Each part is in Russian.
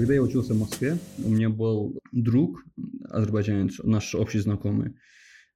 Когда я учился в Москве, у меня был друг, азербайджанец, наш общий знакомый.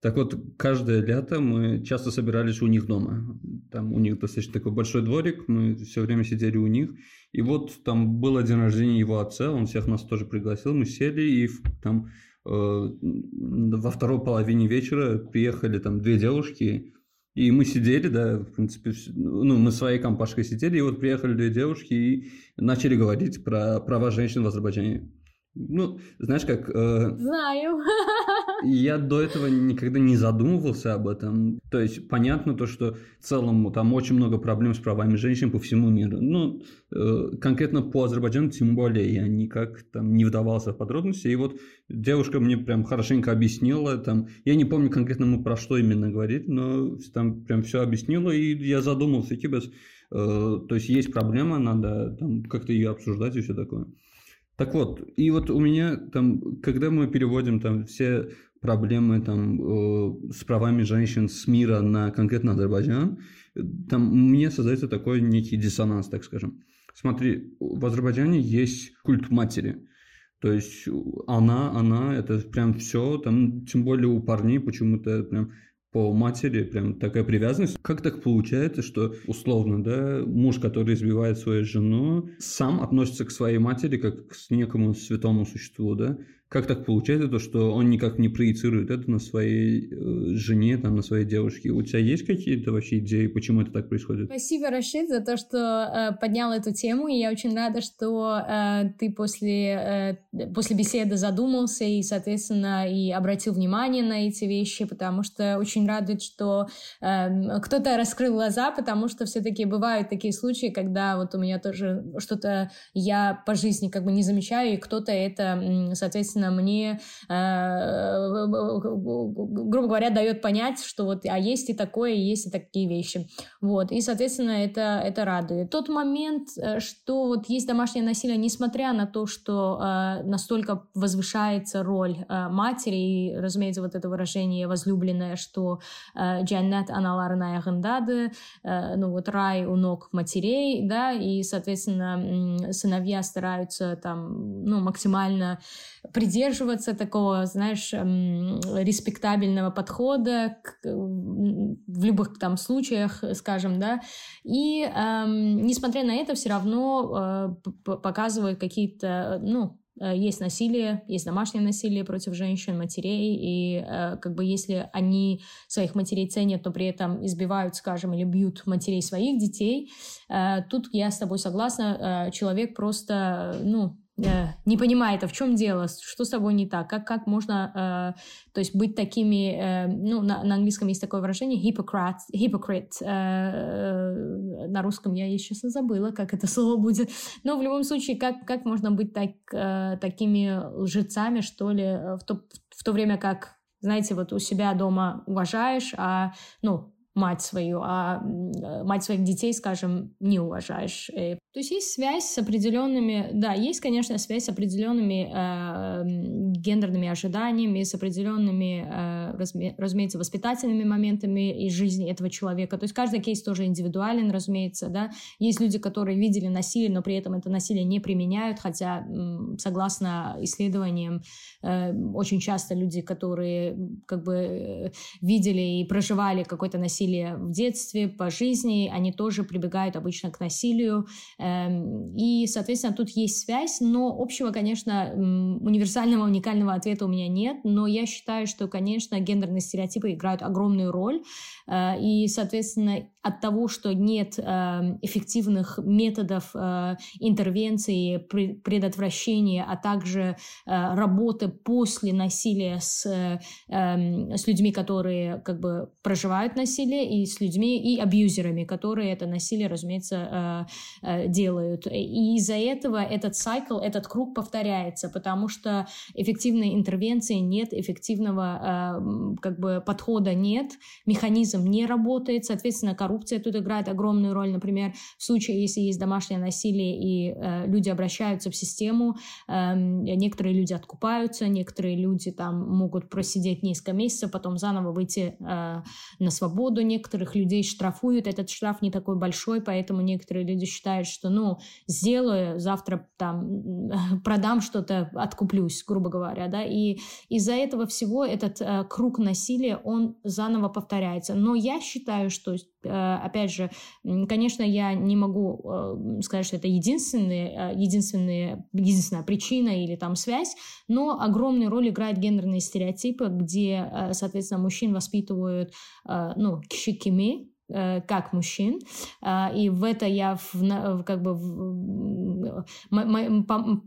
Так вот, каждое лето мы часто собирались у них дома. Там у них достаточно такой большой дворик, мы все время сидели у них. И вот там был день рождения его отца, он всех нас тоже пригласил, мы сели и там э, во второй половине вечера приехали там две девушки, и мы сидели, да, в принципе, ну, мы своей компашкой сидели, и вот приехали две девушки и начали говорить про права женщин в Азербайджане. Ну, знаешь как... Э, Знаю. Я до этого никогда не задумывался об этом. То есть, понятно то, что в целом там очень много проблем с правами женщин по всему миру. Ну, э, конкретно по Азербайджану тем более я никак там не вдавался в подробности. И вот девушка мне прям хорошенько объяснила. Там, я не помню конкретно мы про что именно говорить, но там прям все объяснила, и я задумался, типа, э, то есть есть проблема, надо там как-то ее обсуждать и все такое. Так вот, и вот у меня там, когда мы переводим там все проблемы там э, с правами женщин с мира на конкретно Азербайджан, там меня создается такой некий диссонанс, так скажем. Смотри, в Азербайджане есть культ матери. То есть она, она, это прям все, там, тем более у парней почему-то прям по матери прям такая привязанность. Как так получается, что условно, да, муж, который избивает свою жену, сам относится к своей матери как к некому святому существу, да? Как так получается, то, что он никак не проецирует это на своей э, жене, там, на своей девушке? У тебя есть какие-то вообще идеи, почему это так происходит? Спасибо, Рашид, за то, что э, поднял эту тему. И я очень рада, что э, ты после, э, после беседы задумался и, соответственно, и обратил внимание на эти вещи, потому что очень радует, что э, кто-то раскрыл глаза, потому что все-таки бывают такие случаи, когда вот у меня тоже что-то я по жизни как бы не замечаю, и кто-то это, соответственно, соответственно, мне, э, грубо говоря, дает понять, что вот, а есть и такое, и есть и такие вещи. Вот, и, соответственно, это, это радует. Тот момент, э, что вот есть домашнее насилие, несмотря на то, что э, настолько возвышается роль матери, и, разумеется, вот это выражение возлюбленное, что «джаннат аналарная гандады», ну вот рай у ног матерей, да, и, соответственно, сыновья стараются там, ну, максимально придерживаться такого, знаешь, эм, респектабельного подхода к, в любых там случаях, скажем, да, и эм, несмотря на это, все равно э, показывают какие-то, ну, э, есть насилие, есть домашнее насилие против женщин, матерей, и э, как бы если они своих матерей ценят, но при этом избивают, скажем, или бьют матерей своих детей, э, тут я с тобой согласна, э, человек просто, ну, Э, не понимает, а в чем дело, что с тобой не так, как, как можно, э, то есть быть такими, э, ну, на, на английском есть такое выражение, hypocrite, hypocrite, э, э, на русском я сейчас забыла, как это слово будет, но в любом случае, как, как можно быть так, э, такими лжецами, что ли, в то, в то время как, знаете, вот у себя дома уважаешь, а, ну, мать свою, а мать своих детей, скажем, не уважаешь. И, то есть есть связь с определенными, да, есть, конечно, связь с определенными э, гендерными ожиданиями, с определенными, э, разуме, разумеется, воспитательными моментами из жизни этого человека. То есть каждый кейс тоже индивидуален, разумеется, да. Есть люди, которые видели насилие, но при этом это насилие не применяют, хотя, согласно исследованиям, э, очень часто люди, которые как бы э, видели и проживали какое-то насилие, насилие в детстве, по жизни, они тоже прибегают обычно к насилию. Эм, и, соответственно, тут есть связь, но общего, конечно, универсального, уникального ответа у меня нет, но я считаю, что, конечно, гендерные стереотипы играют огромную роль, э, и, соответственно, от того, что нет эм, эффективных методов э, интервенции, предотвращения, а также э, работы после насилия с, эм, с людьми, которые как бы проживают насилие, насилие и с людьми, и абьюзерами, которые это насилие, разумеется, э, э, делают. И из-за этого этот цикл, этот круг повторяется, потому что эффективной интервенции нет, эффективного э, как бы подхода нет, механизм не работает, соответственно, коррупция тут играет огромную роль. Например, в случае, если есть домашнее насилие и люди обращаются в систему, некоторые люди откупаются, некоторые люди там могут просидеть несколько месяцев, потом заново выйти на свободу, некоторых людей штрафуют, этот штраф не такой большой, поэтому некоторые люди считают, что, ну, сделаю, завтра там продам что-то, откуплюсь, грубо говоря, да, и из-за этого всего этот э, круг насилия, он заново повторяется. Но я считаю, что опять же, конечно, я не могу э, сказать, что это единственная, э, единственная, единственная причина или там связь, но огромную роль играют гендерные стереотипы, где, соответственно, мужчин воспитывают, ну, кишикими, как мужчин, и в это я в, как бы в,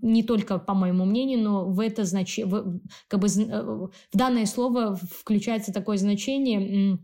не только по моему мнению, но в это значение, как бы в данное слово включается такое значение Э,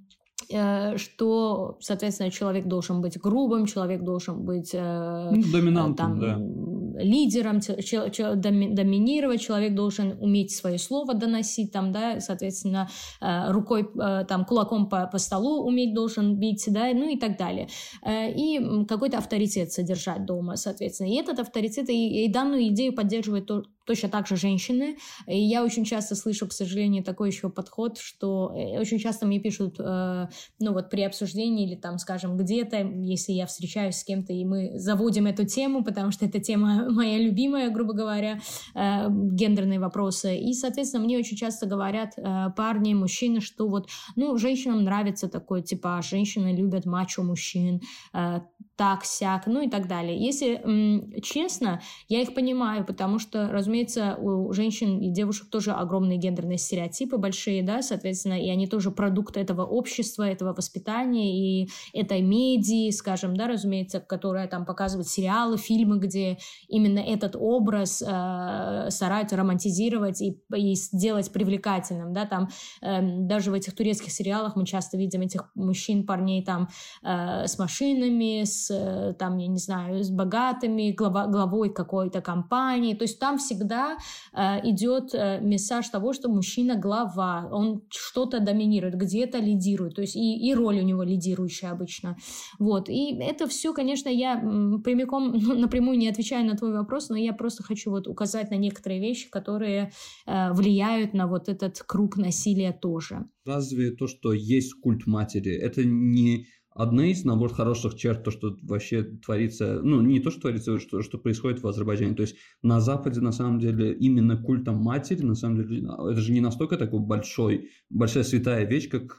что, соответственно, человек должен быть грубым, человек должен быть э, ну, доминантом, там, да. лидером, доминировать, человек должен уметь свое слово доносить, там, да, соответственно, э, рукой, там, кулаком по, по столу уметь должен бить, да, ну и так далее. И какой-то авторитет содержать дома, соответственно. И этот авторитет, и, и данную идею поддерживает точно так же женщины. И я очень часто слышу, к сожалению, такой еще подход, что э, очень часто мне пишут, э, ну вот при обсуждении или там, скажем, где-то, если я встречаюсь с кем-то, и мы заводим эту тему, потому что эта тема моя любимая, грубо говоря, э, гендерные вопросы. И, соответственно, мне очень часто говорят э, парни, мужчины, что вот, ну, женщинам нравится такой типаж, женщины любят мачо-мужчин, э, так, сяк, ну и так далее. Если м, честно, я их понимаю, потому что, разумеется, у женщин и девушек тоже огромные гендерные стереотипы большие, да, соответственно, и они тоже продукт этого общества, этого воспитания и этой медии, скажем, да, разумеется, которая там показывает сериалы, фильмы, где именно этот образ э, стараются романтизировать и, и сделать привлекательным, да, там э, даже в этих турецких сериалах мы часто видим этих мужчин, парней там э, с машинами, с Э, там, я не знаю, с богатыми, глава, главой какой-то компании. То есть там всегда э, идет э, мессаж того, что мужчина глава, он что-то доминирует, где-то лидирует, то есть и, и роль у него лидирующая обычно. Вот. И это все, конечно, я прямиком, ну, напрямую не отвечаю на твой вопрос, но я просто хочу вот указать на некоторые вещи, которые э, влияют на вот этот круг насилия тоже. Разве то, что есть культ матери, это не одна из, наоборот, хороших черт, то, что вообще творится, ну, не то, что творится, что, что происходит в Азербайджане. То есть на Западе, на самом деле, именно культом матери, на самом деле, это же не настолько такой большой, большая святая вещь, как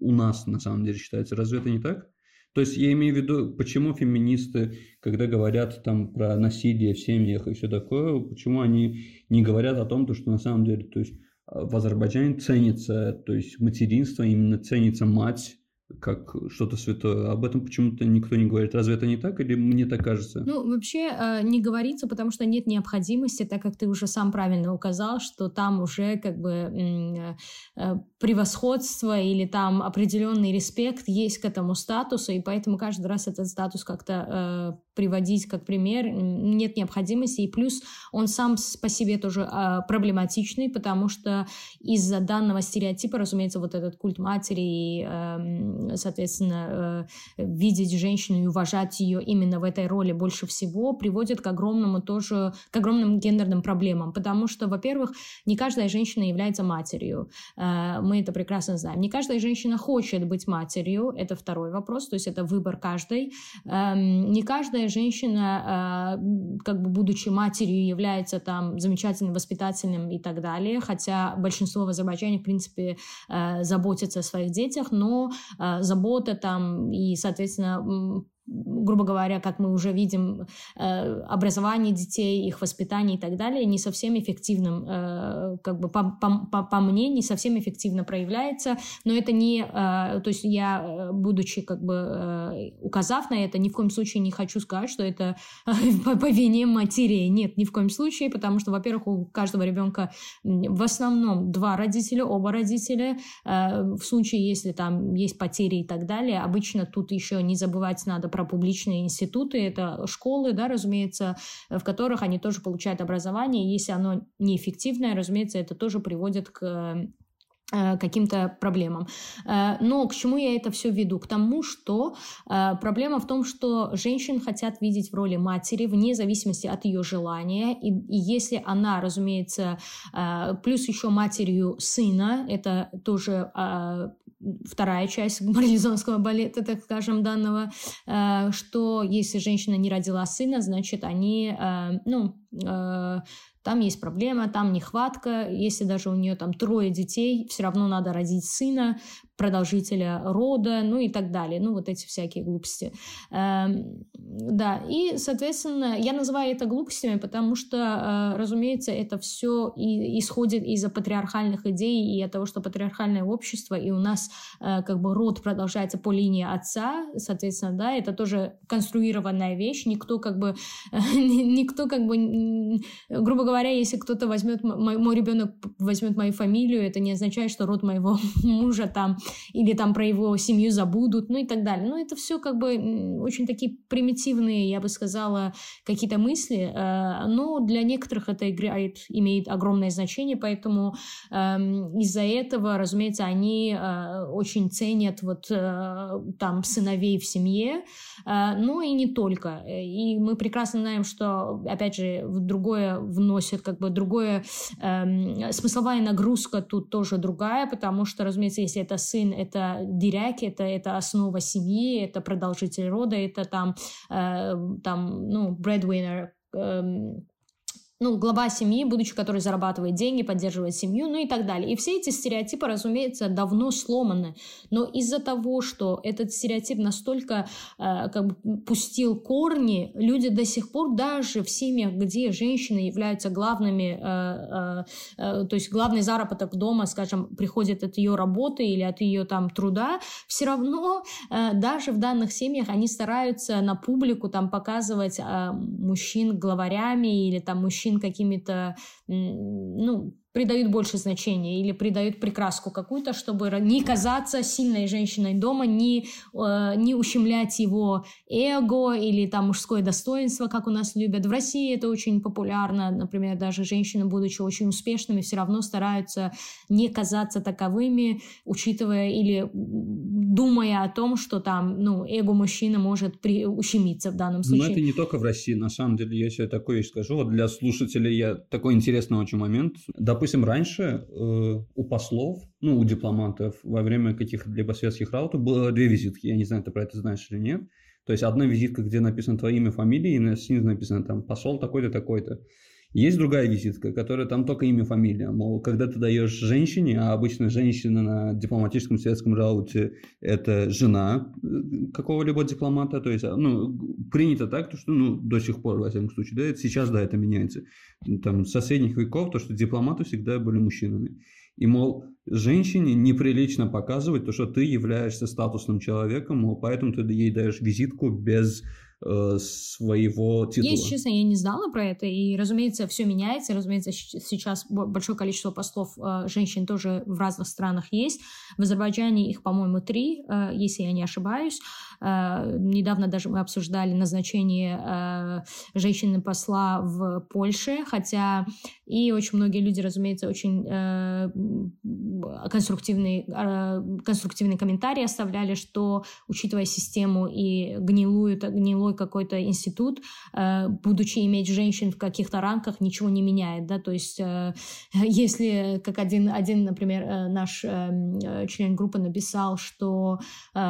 у нас, на самом деле, считается. Разве это не так? То есть я имею в виду, почему феминисты, когда говорят там про насилие в семьях и все такое, почему они не говорят о том, то, что на самом деле, то есть в Азербайджане ценится, то есть материнство, именно ценится мать, как что-то святое. Об этом почему-то никто не говорит. Разве это не так или мне так кажется? Ну, вообще э, не говорится, потому что нет необходимости, так как ты уже сам правильно указал, что там уже как бы э, э, превосходство или там определенный респект есть к этому статусу, и поэтому каждый раз этот статус как-то приводить как пример нет необходимости. И плюс он сам по себе тоже проблематичный, потому что из-за данного стереотипа, разумеется, вот этот культ матери и э, соответственно, э, видеть женщину и уважать ее именно в этой роли больше всего приводит к огромному тоже, к огромным гендерным проблемам, потому что, во-первых, не каждая женщина является матерью, э, мы это прекрасно знаем, не каждая женщина хочет быть матерью, это второй вопрос, то есть это выбор каждой, эм, не каждая женщина, э, как бы будучи матерью, является там замечательным воспитательным и так далее, хотя большинство в Азербайджане, в принципе, заботятся о своих детях, но забота там и, соответственно, грубо говоря, как мы уже видим, э, образование детей, их воспитание и так далее, не совсем эффективным, э, как бы по, по, по мне, не совсем эффективно проявляется, но это не, э, то есть я, будучи как бы указав на это, ни в коем случае не хочу сказать, что это по вине матерей, нет, ни в коем случае, потому что, во-первых, у каждого ребенка в основном два родителя, оба родителя, в случае, если там есть потери и так далее, обычно тут еще не забывать надо про про публичные институты, это школы, да, разумеется, в которых они тоже получают образование. Если оно неэффективное, разумеется, это тоже приводит к э, каким-то проблемам. Э, но к чему я это все веду? К тому, что э, проблема в том, что женщин хотят видеть в роли матери вне зависимости от ее желания. И, и если она, разумеется, плюс еще матерью сына, это тоже вторая часть марлезонского балета, так скажем, данного, э, что если женщина не родила сына, значит, они, э, ну, э, там есть проблема, там нехватка, если даже у нее там трое детей, все равно надо родить сына, продолжителя рода, ну и так далее, ну вот эти всякие глупости. Эм, да, и, соответственно, я называю это глупостями, потому что, э, разумеется, это все исходит из-за патриархальных идей и от того, что патриархальное общество, и у нас э, как бы род продолжается по линии отца, соответственно, да, это тоже конструированная вещь, никто как бы, никто как бы, грубо говоря, если кто-то возьмет, мой, мой ребенок возьмет мою фамилию, это не означает, что род моего мужа там или там про его семью забудут, ну и так далее. Но это все как бы очень такие примитивные, я бы сказала, какие-то мысли, э, но для некоторых это играет, имеет огромное значение, поэтому эм, из-за этого, разумеется, они э, очень ценят вот э, там сыновей в семье, но и не только. И мы прекрасно знаем, что, опять же, в другое вносят, как бы другое, эм, смысловая нагрузка тут тоже другая, потому что, разумеется, если это сын сын — это диряк, это, это основа семьи, это продолжитель рода, это там, э, там ну, breadwinner, э, ну, глава семьи, будучи который зарабатывает деньги, поддерживает семью, ну и так далее. И все эти стереотипы, разумеется, давно сломаны. Но из-за того, что этот стереотип настолько э, как бы пустил корни, люди до сих пор даже в семьях, где женщины являются главными, э, э, э, то есть главный заработок дома, скажем, приходит от ее работы или от ее там труда, все равно э, даже в данных семьях они стараются на публику там показывать э, мужчин главарями или там мужчин мужчин какими-то, ну, придают больше значения или придают прикраску какую-то, чтобы не казаться сильной женщиной дома, не, э, не ущемлять его эго или там мужское достоинство, как у нас любят. В России это очень популярно, например, даже женщины, будучи очень успешными, все равно стараются не казаться таковыми, учитывая или думая о том, что там, ну, эго мужчины может при... ущемиться в данном случае. Но это не только в России, на самом деле, я такое вещь скажу, вот для слушателей я такой интересный очень момент. Допустим, раньше э, у послов, ну, у дипломатов во время каких-либо светских раутов было две визитки. Я не знаю, ты про это знаешь или нет. То есть одна визитка, где написано твое имя, фамилия, и снизу написано там посол такой-то, такой-то. Есть другая визитка, которая там только имя, фамилия. Мол, когда ты даешь женщине, а обычно женщина на дипломатическом светском рауте – это жена э, какого-либо дипломата, то есть, ну, принято так, то, что, ну, до сих пор, во всяком случае, да, это сейчас, да, это меняется. Там, с соседних веков, то, что дипломаты всегда были мужчинами. И, мол, женщине неприлично показывать то, что ты являешься статусным человеком, мол, поэтому ты ей даешь визитку без Э, своего титула. Если честно, я не знала про это, и, разумеется, все меняется, разумеется, сейчас большое количество постов э, женщин тоже в разных странах есть. В Азербайджане их, по-моему, три, э, если я не ошибаюсь. Недавно даже мы обсуждали назначение женщины-посла в Польше, хотя и очень многие люди, разумеется, очень конструктивные, конструктивные комментарии оставляли, что, учитывая систему и гнилую, гнилую свой какой-то институт, э, будучи иметь женщин в каких-то рамках, ничего не меняет, да, то есть э, если, как один, один например, э, наш член группы написал, что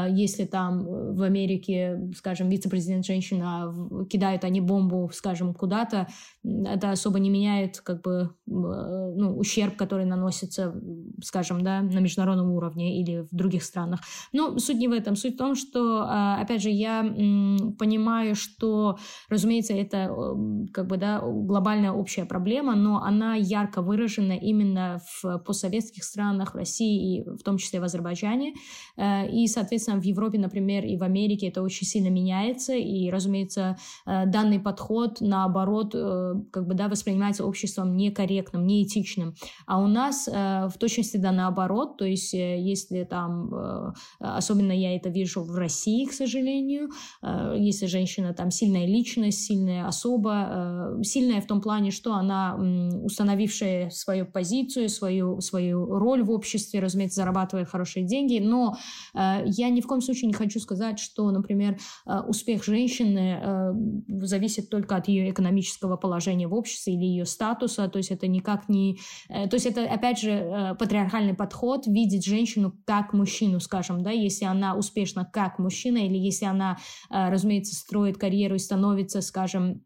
если там в Америке, скажем, вице-президент женщина, кидают они бомбу, скажем, куда-то, это особо не меняет, как бы, ну, ущерб, который наносится, скажем, да, на международном уровне или в других странах. Но суть не в этом. Суть в том, что, опять же, я понимаю, что, разумеется, это как бы, да, глобальная общая проблема, но она ярко выражена именно в постсоветских странах, в России и в том числе в Азербайджане. Э, и, соответственно, в Европе, например, и в Америке это очень сильно меняется, и, разумеется, э, данный подход, наоборот, э, как бы, да, воспринимается обществом некорректным, неэтичным. А у нас в точности да наоборот, то есть если там, особенно я это вижу в России, к сожалению, если женщина там сильная личность, сильная особа, э, сильная в том плане, что она установившая свою позицию, свою, свою роль в обществе, разумеется, зарабатывает хорошие деньги, но э, я ни в коем случае не хочу сказать, что, например, э, успех женщины зависит только от ее экономического положения в обществе или ее статуса, то есть это никак не... Э, то есть это, опять же, э, патриархальный подход, видеть женщину как мужчину, скажем, да, если она успешна как мужчина, или если она, разумеется, строит карьеру и становится, скажем,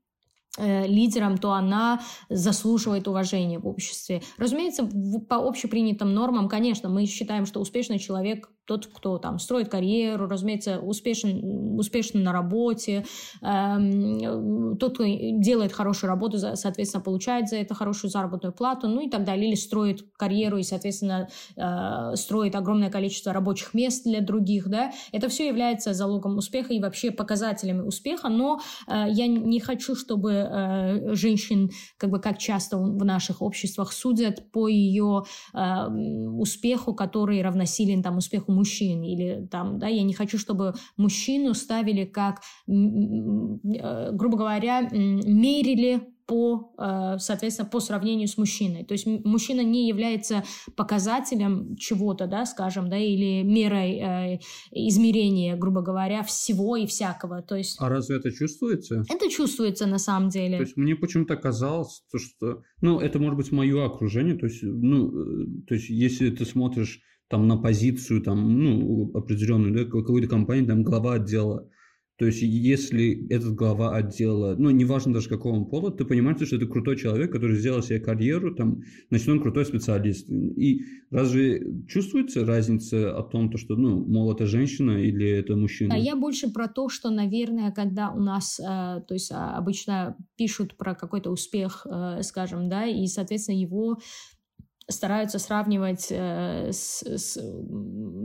лидером, то она заслуживает уважения в обществе. Разумеется, по общепринятым нормам, конечно, мы считаем, что успешный человек тот, кто там строит карьеру, разумеется, успешен, успешен на работе, э, тот, кто делает хорошую работу, соответственно, получает за это хорошую заработную плату, ну и так далее, или строит карьеру и, соответственно, э, строит огромное количество рабочих мест для других, да, это все является залогом успеха и вообще показателями успеха, но э, я не хочу, чтобы э, женщин, как бы как часто в наших обществах судят по ее э, успеху, который равносилен там успеху мужчин, или там, да, я не хочу, чтобы мужчину ставили как, э, грубо говоря, мерили по, э, соответственно, по сравнению с мужчиной. То есть мужчина не является показателем чего-то, да, скажем, да, или мерой э, измерения, грубо говоря, всего и всякого. То есть... А разве это чувствуется? Это чувствуется на самом деле. То есть мне почему-то казалось, то, что, ну, это может быть мое окружение, то есть, ну, то есть если ты смотришь там на позицию там, ну, определенную, да, какой-то компании, там глава отдела. То есть, если этот глава отдела, ну, неважно даже какого он пола, ты понимаешь, что это крутой человек, который сделал себе карьеру, там, значит, он крутой специалист. И разве чувствуется разница о том, то, что, ну, мол, это женщина или это мужчина? А я больше про то, что, наверное, когда у нас, э, то есть, а, обычно пишут про какой-то успех, э, скажем, да, и, соответственно, его стараются сравнивать э, с, с,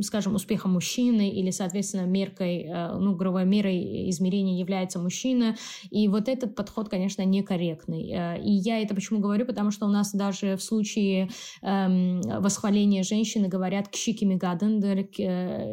скажем, успехом мужчины или, соответственно, меркой, э, ну, грубой мерой измерения является мужчина. И вот этот подход, конечно, некорректный. Э, и я это почему говорю? Потому что у нас даже в случае э, восхваления женщины говорят «кшикими гадендер»,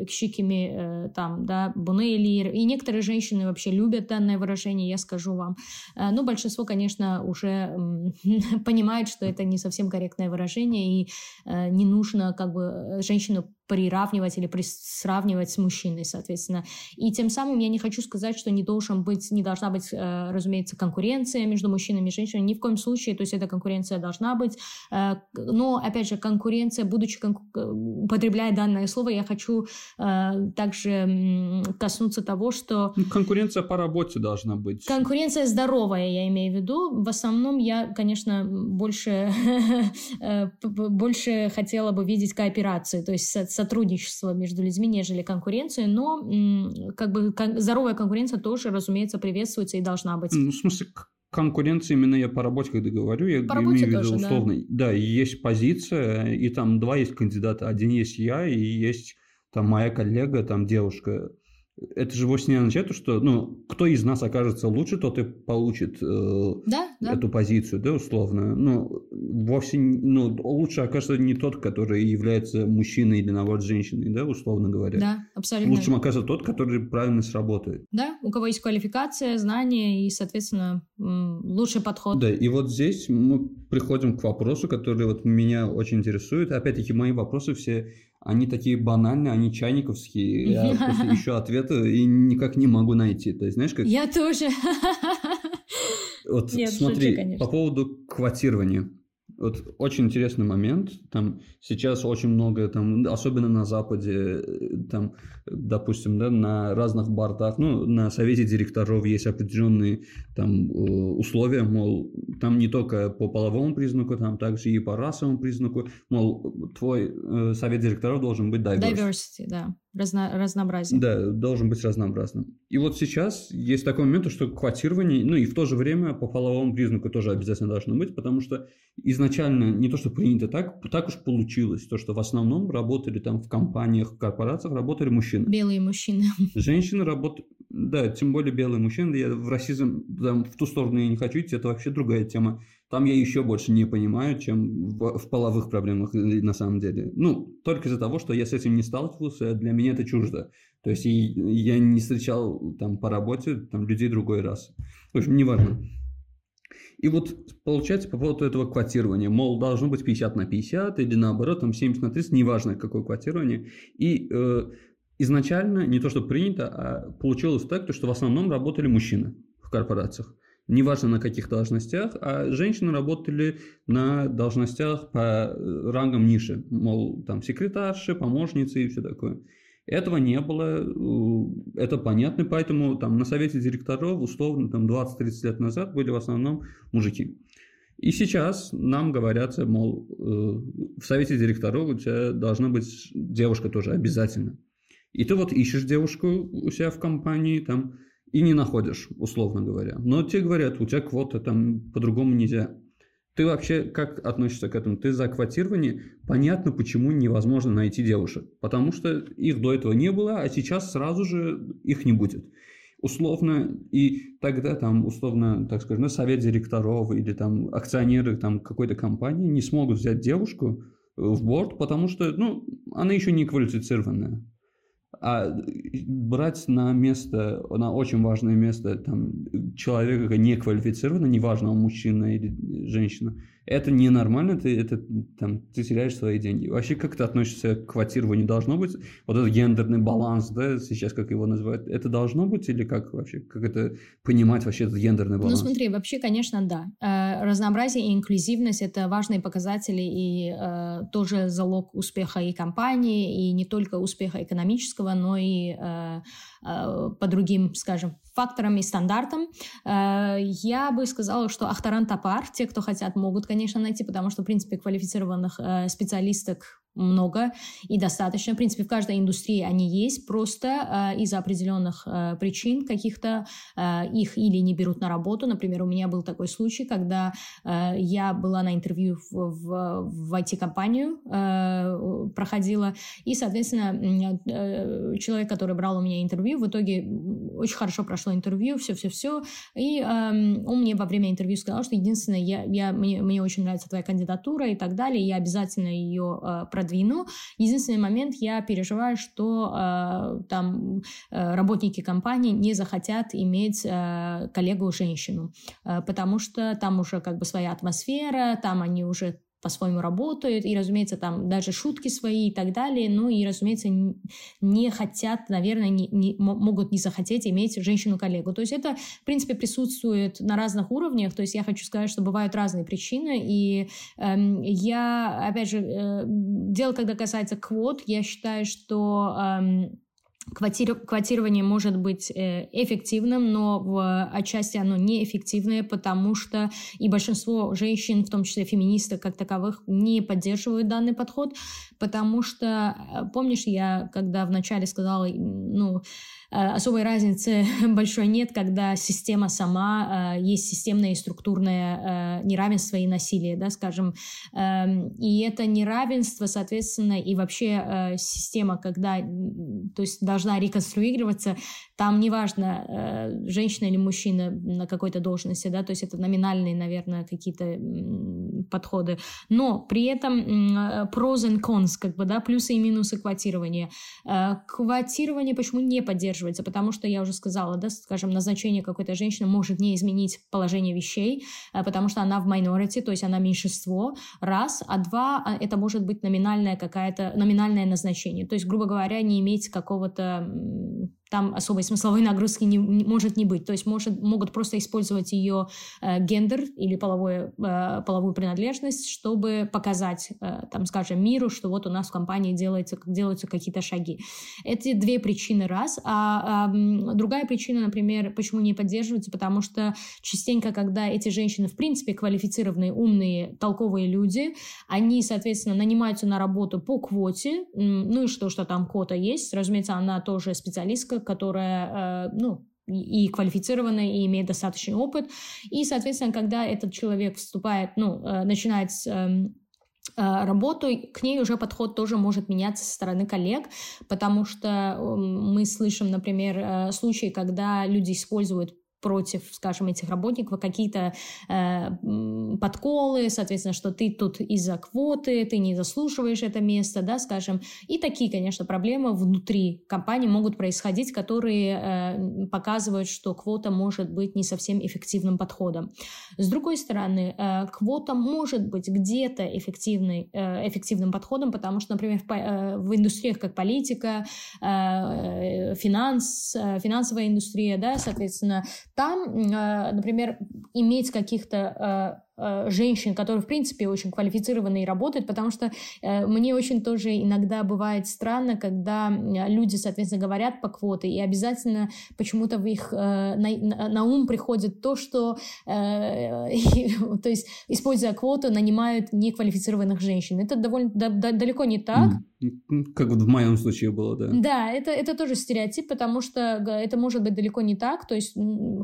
«кшикими» э, там, да, «бунейлир». И некоторые женщины вообще любят данное выражение, я скажу вам. Но большинство, конечно, уже понимает, что это не совсем корректное выражение, и э, не нужно как бы э, женщину приравнивать или сравнивать с мужчиной, соответственно. И тем самым я не хочу сказать, что не должен быть, не должна быть, э, разумеется, конкуренция между мужчинами и женщинами. Ни в коем случае, то есть эта конкуренция должна быть. Э, но, опять же, конкуренция, будучи конку... употребляя данное слово, я хочу э, также коснуться того, что... Ну, конкуренция по работе должна быть. Конкуренция здоровая, я имею в виду. В основном я, конечно, больше, больше хотела бы видеть кооперации, то есть сотрудничество между людьми, нежели конкуренцию, но как бы здоровая конкуренция тоже, разумеется, приветствуется и должна быть. Ну, в смысле, конкуренция именно я по работе, когда говорю, я по имею в виду тоже, условно. Да. да, есть позиция, и там два есть кандидата. Один есть я, и есть там моя коллега, там девушка это же вовсе не означает, что ну, кто из нас окажется лучше, тот и получит э, да, да. эту позицию, да, условно. Ну, вовсе ну, лучше окажется не тот, который является мужчиной или, наоборот, женщиной, да, условно говоря. Да, абсолютно. Лучшим окажется тот, который правильно сработает. Да, у кого есть квалификация, знания и, соответственно, лучший подход. Да, и вот здесь мы приходим к вопросу, который вот меня очень интересует. Опять-таки, мои вопросы все они такие банальные, они чайниковские. Я просто ищу ответы и никак не могу найти. То есть, знаешь, как... Я тоже. Вот Нет, смотри, шучу, по поводу квотирования. Вот очень интересный момент. Там сейчас очень много, там, особенно на Западе, там, допустим, да, на разных бортах, ну, на совете директоров есть определенные там э, условия, мол, там не только по половому признаку, там также и по расовому признаку, мол, твой э, совет директоров должен быть diverse. Diversity, да, Разно, разнообразие. Да, должен быть разнообразным. И вот сейчас есть такой момент, что квотирование, ну и в то же время по половому признаку тоже обязательно должно быть, потому что изначально не то, что принято так, так уж получилось, то, что в основном работали там в компаниях, в корпорациях работали мужчины. Белые мужчины. Женщины работают, да, тем более белые мужчины. Я в расизм, там, в ту сторону я не хочу идти, это вообще другая тема. Там я еще больше не понимаю, чем в, в половых проблемах на самом деле. Ну, только из-за того, что я с этим не сталкивался, для меня это чуждо. То есть я не встречал там по работе там, людей другой раз. В общем, неважно. И вот получается по поводу этого квотирования, мол, должно быть 50 на 50 или наоборот, там 70 на 30, неважно какое квотирование. И э, изначально не то, что принято, а получилось так, что в основном работали мужчины в корпорациях. неважно на каких должностях, а женщины работали на должностях по э, рангам ниже, мол, там секретарши, помощницы и все такое. Этого не было, это понятно, поэтому там на совете директоров условно там 20-30 лет назад были в основном мужики. И сейчас нам говорят, мол, э, в совете директоров у тебя должна быть девушка тоже обязательно. И ты вот ищешь девушку у себя в компании там и не находишь, условно говоря. Но тебе говорят, у тебя квота там по-другому нельзя. Ты вообще как относишься к этому? Ты за квотирование? Понятно, почему невозможно найти девушек. Потому что их до этого не было, а сейчас сразу же их не будет условно, и тогда там, условно, так скажем, совет директоров или там акционеры там какой-то компании не смогут взять девушку в борт, потому что, ну, она еще не квалифицированная. А брать на место, на очень важное место там, человека неквалифицированного, неважно, он мужчина или женщина, это ненормально, ты, это, там, ты теряешь свои деньги. Вообще, как ты относишься к квотированию? Должно быть вот этот гендерный баланс, да, сейчас как его называют, это должно быть или как вообще? Как это понимать вообще этот гендерный ну, баланс? Ну смотри, вообще, конечно, да. Э, разнообразие и инклюзивность – это важные показатели и э, тоже залог успеха и компании, и не только успеха экономического, но и э, Э, по другим, скажем, факторам и стандартам. Э, я бы сказала, что Ахтаран Тапар, те, кто хотят, могут, конечно, найти, потому что, в принципе, квалифицированных э, специалисток много и достаточно. В принципе, в каждой индустрии они есть, просто э, из-за определенных э, причин каких-то э, их или не берут на работу. Например, у меня был такой случай, когда э, я была на интервью в, в, в IT-компанию, э, проходила, и, соответственно, э, человек, который брал у меня интервью, в итоге очень хорошо прошло интервью, все-все-все, и э, он мне во время интервью сказал, что единственное, я, я, мне, мне очень нравится твоя кандидатура и так далее, я обязательно ее э, продвину. Единственный момент, я переживаю, что э, там э, работники компании не захотят иметь э, коллегу-женщину, э, потому что там уже как бы своя атмосфера, там они уже по-своему работают, и, разумеется, там даже шутки свои и так далее, ну и, разумеется, не хотят, наверное, не, не, могут не захотеть иметь женщину-коллегу. То есть это, в принципе, присутствует на разных уровнях, то есть я хочу сказать, что бывают разные причины, и э, я, опять же, э, дело, когда касается квот, я считаю, что... Э, Квотирование может быть э, эффективным, но в отчасти оно неэффективное, потому что и большинство женщин, в том числе феминисток как таковых, не поддерживают данный подход, потому что, э, помнишь, я когда вначале сказала, ну, Э, особой разницы большой нет, когда система сама, есть системное и структурное неравенство и насилие, да, скажем. Эм, и это неравенство, соответственно, и вообще система, когда, то есть должна реконструироваться, там неважно, женщина или мужчина на какой-то должности, да, то есть это номинальные, наверное, какие-то подходы, но при этом pros and cons, как бы, да, плюсы и минусы квотирования. Квотирование почему не поддерживается? Потому что я уже сказала, да, скажем, назначение какой-то женщины может не изменить положение вещей, э, потому что она в minority, то есть она меньшинство, раз, а два, это может быть номинальное какая-то, номинальное назначение, то есть, грубо говоря, не иметь какого-то um, там особой смысловой нагрузки не, не, может не быть. То есть может, могут просто использовать ее э, гендер или половое, э, половую принадлежность, чтобы показать, э, там, скажем, миру, что вот у нас в компании делается, делаются какие-то шаги. Эти две причины раз. А, а другая причина, например, почему не поддерживаются, потому что частенько, когда эти женщины, в принципе, квалифицированные, умные, толковые люди, они, соответственно, нанимаются на работу по квоте, ну и что, что там квота есть, разумеется, она тоже специалистка, которая, э, ну, и квалифицированная, и имеет достаточный опыт. И, соответственно, когда этот человек вступает, ну, э, начинает эм, э, работу, к ней уже подход тоже может меняться со стороны коллег, потому что мы слышим, например, случаи, когда люди используют против, скажем, этих работников какие-то э, подколы, соответственно, что ты тут из-за квоты, ты не заслуживаешь это место, да, скажем. И такие, конечно, проблемы внутри компании могут происходить, которые э, показывают, что квота может быть не совсем эффективным подходом. С другой стороны, э, квота может быть где-то эффективной, э, эффективным подходом, потому что, например, в, э, в индустриях как политика, э, финанс, э, финансовая индустрия, да, соответственно, там, например, иметь каких-то Э, женщин, которые, в принципе, очень квалифицированы и работают, потому что э, мне очень тоже иногда бывает странно, когда люди, соответственно, говорят по квоте, и обязательно почему-то в их э, на, на ум приходит то, что, то есть, используя квоту, нанимают неквалифицированных женщин. Это довольно да, да, далеко не так. Mm. Как вот в моем случае было, да. Да, это, это тоже стереотип, потому что это может быть далеко не так. То есть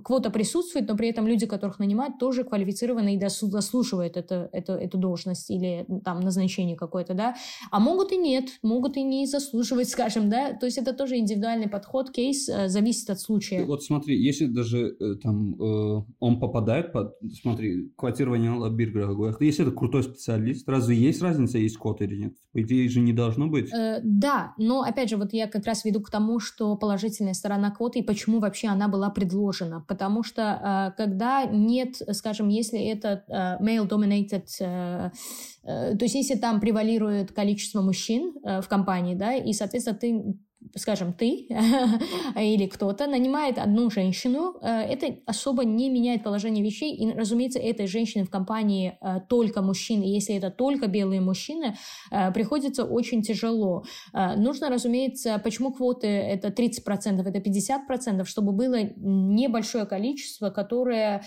квота присутствует, но при этом люди, которых нанимают, тоже квалифицированы и заслуживают это, это, эту должность или там назначение какое-то, да. А могут и нет, могут и не заслуживать, скажем, да. То есть это тоже индивидуальный подход, кейс э, зависит от случая. Вот смотри, если даже э, там э, он попадает под, смотри, квотирование Биргера, если это крутой специалист, разве есть разница, есть квот или нет? По идее же не должно должно быть. Э, да, но опять же, вот я как раз веду к тому, что положительная сторона квоты и почему вообще она была предложена. Потому что э, когда нет, скажем, если это э, male-dominated, э, э, то есть если там превалирует количество мужчин э, в компании, да, и, соответственно, ты скажем, ты или кто-то нанимает одну женщину, э, это особо не меняет положение вещей. И, разумеется, этой женщине в компании э, только мужчины. Если это только белые мужчины, э, приходится очень тяжело. Нужно, разумеется, почему квоты это 30%, это 50%, чтобы было небольшое количество, которое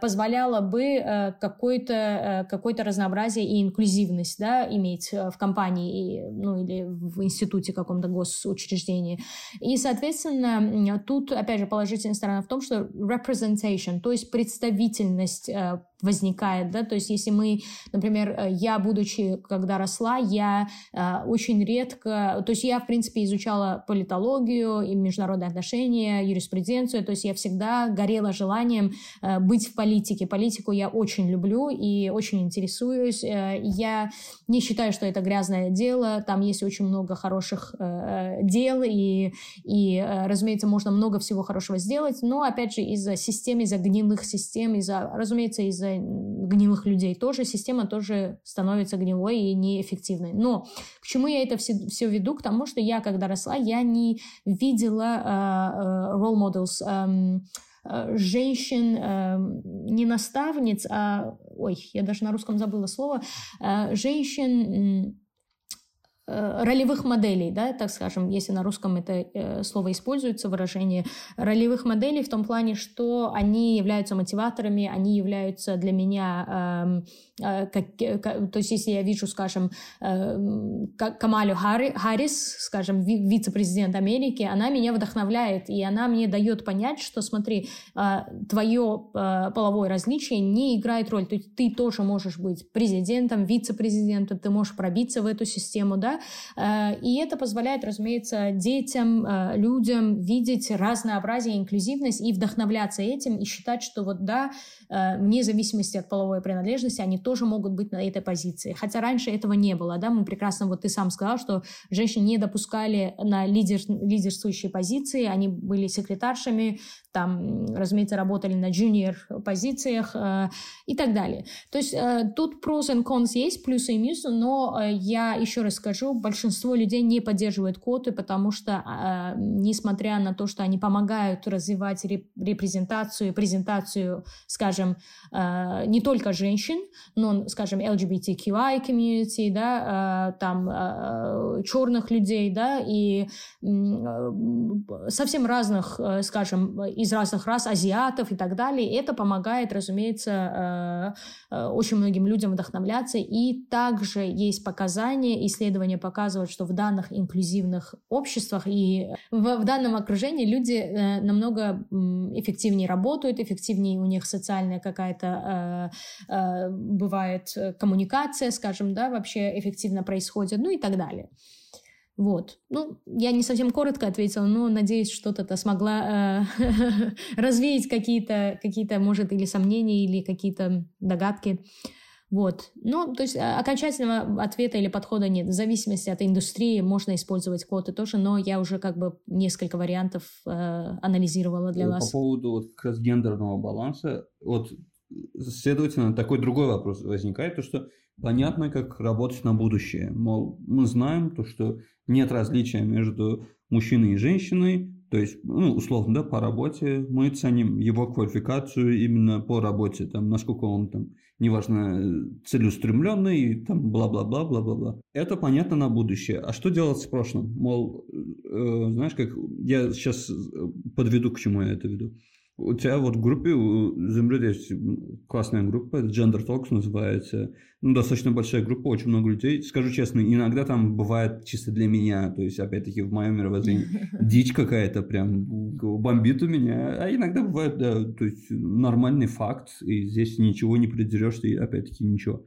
позволяло бы какое-то какое разнообразие и инклюзивность да, иметь в компании ну, или в институте каком-то госучреждении учреждении. И, соответственно, тут, опять же, положительная сторона в том, что representation, то есть представительность э, возникает, да, то есть если мы, например, э, я, будучи, когда росла, я э, очень редко, то есть я, в принципе, изучала политологию и международные отношения, юриспруденцию, то есть я всегда горела желанием э, быть в политике. Политику я очень люблю и очень интересуюсь. Э, я не считаю, что это грязное дело, там есть очень много хороших э, дел, и, и э, разумеется, можно много всего хорошего сделать, но, опять же, из-за систем, из-за гнилых систем, из-за, разумеется, из-за из-за гнилых людей тоже система тоже становится гнилой и неэффективной. Но к чему я это все, все веду? К тому, что я, когда росла, я не видела uh, uh, role models um, uh, женщин, uh, не наставниц, а, ой, я даже на русском забыла слово, uh, женщин Э, ролевых моделей, да, так скажем, если на русском это э, слово используется, выражение ролевых моделей в том плане, что они являются мотиваторами, они являются для меня, э, как, как, то есть если я вижу, скажем, э, Камалю Харри, Харрис, скажем, вице-президент Америки, она меня вдохновляет, и она мне дает понять, что, смотри, э, твое э, половое различие не играет роль, то есть ты тоже можешь быть президентом, вице-президентом, ты можешь пробиться в эту систему, да, Э, и это позволяет, разумеется, детям, э, людям видеть разнообразие, инклюзивность и вдохновляться этим, и считать, что вот да, э, вне зависимости от половой принадлежности, они тоже могут быть на этой позиции. Хотя раньше этого не было, да, мы прекрасно, вот ты сам сказал, что женщин не допускали на лидер, лидерствующие позиции, они были секретаршами, там, разумеется, работали на джуниор позициях э, и так далее. То есть э, тут pros and cons есть, плюсы и минусы, но э, я еще раз скажу, большинство людей не поддерживают квоты, потому что, э, несмотря на то, что они помогают развивать реп репрезентацию, презентацию, скажем, э, не только женщин, но, скажем, LGBTQI community, да, э, там э, черных людей, да, и совсем разных, скажем, из разных рас, азиатов и так далее. Это помогает, разумеется, очень многим людям вдохновляться. И также есть показания, исследования показывают, что в данных инклюзивных обществах и в, в данном окружении люди намного эффективнее работают, эффективнее у них социальная какая-то бывает коммуникация, скажем, да, вообще эффективно происходит, ну и так далее. Вот. Ну, я не совсем коротко ответила, но надеюсь, что-то смогла э, развеять какие-то, какие-то, может, или сомнения, или какие-то догадки. Вот. Ну, то есть а, окончательного ответа или подхода нет. В зависимости от индустрии можно использовать квоты тоже, но я уже как бы несколько вариантов э, анализировала для По вас. По поводу вот как раз гендерного баланса, вот, следовательно, такой другой вопрос возникает, то что понятно, как работать на будущее. Мол, мы знаем то, что нет различия между мужчиной и женщиной, То есть, ну, условно, да, по работе мы ценим его квалификацию именно по работе, там, насколько он там, неважно, целеустремленный, там, бла-бла-бла, бла-бла-бла. Это понятно на будущее. А что делать с прошлым? Мол, э, знаешь, как я сейчас подведу, к чему я это веду. У тебя вот в группе, у Земли есть классная группа, Gender Talks называется. Ну, достаточно большая группа, очень много людей. Скажу честно, иногда там бывает чисто для меня, то есть, опять-таки, в моем мировоззрении дичь какая-то прям бомбит у меня. А иногда бывает, да, то есть, нормальный факт, и здесь ничего не придерешься, и опять-таки ничего.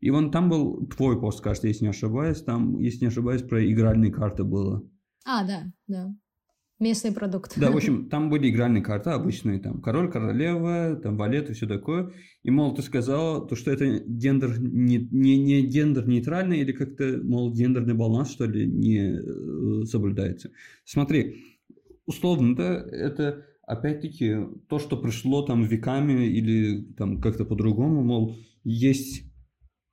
И вон там был твой пост, кажется, если не ошибаюсь, там, если не ошибаюсь, про игральные карты было. А, да, да. Местный продукт. Да, в общем, там были игральные карты обычные, там король, королева, там валет и все такое. И, мол, ты сказала, то, что это гендер не, не, не гендер нейтральный или как-то, мол, гендерный баланс, что ли, не э, соблюдается. Смотри, условно, да, это опять-таки то, что пришло там веками или там как-то по-другому, мол, есть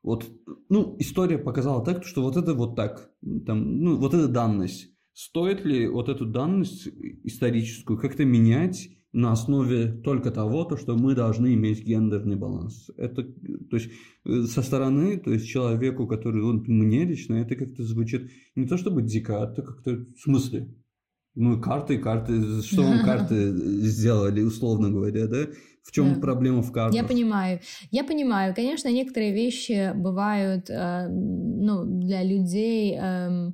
вот, ну, история показала так, что вот это вот так, там, ну, вот эта данность. Стоит ли вот эту данность историческую как-то менять на основе только того, то, что мы должны иметь гендерный баланс? Это, то есть, э, со стороны, то есть, человеку, который, он, мне лично, это как-то звучит не то чтобы дико, а это как-то в смысле? Ну, карты, карты, что вам карты сделали, условно говоря, да? В чем да. проблема в картах? Я понимаю. Я понимаю. Конечно, некоторые вещи бывают, э, ну, для людей... Э,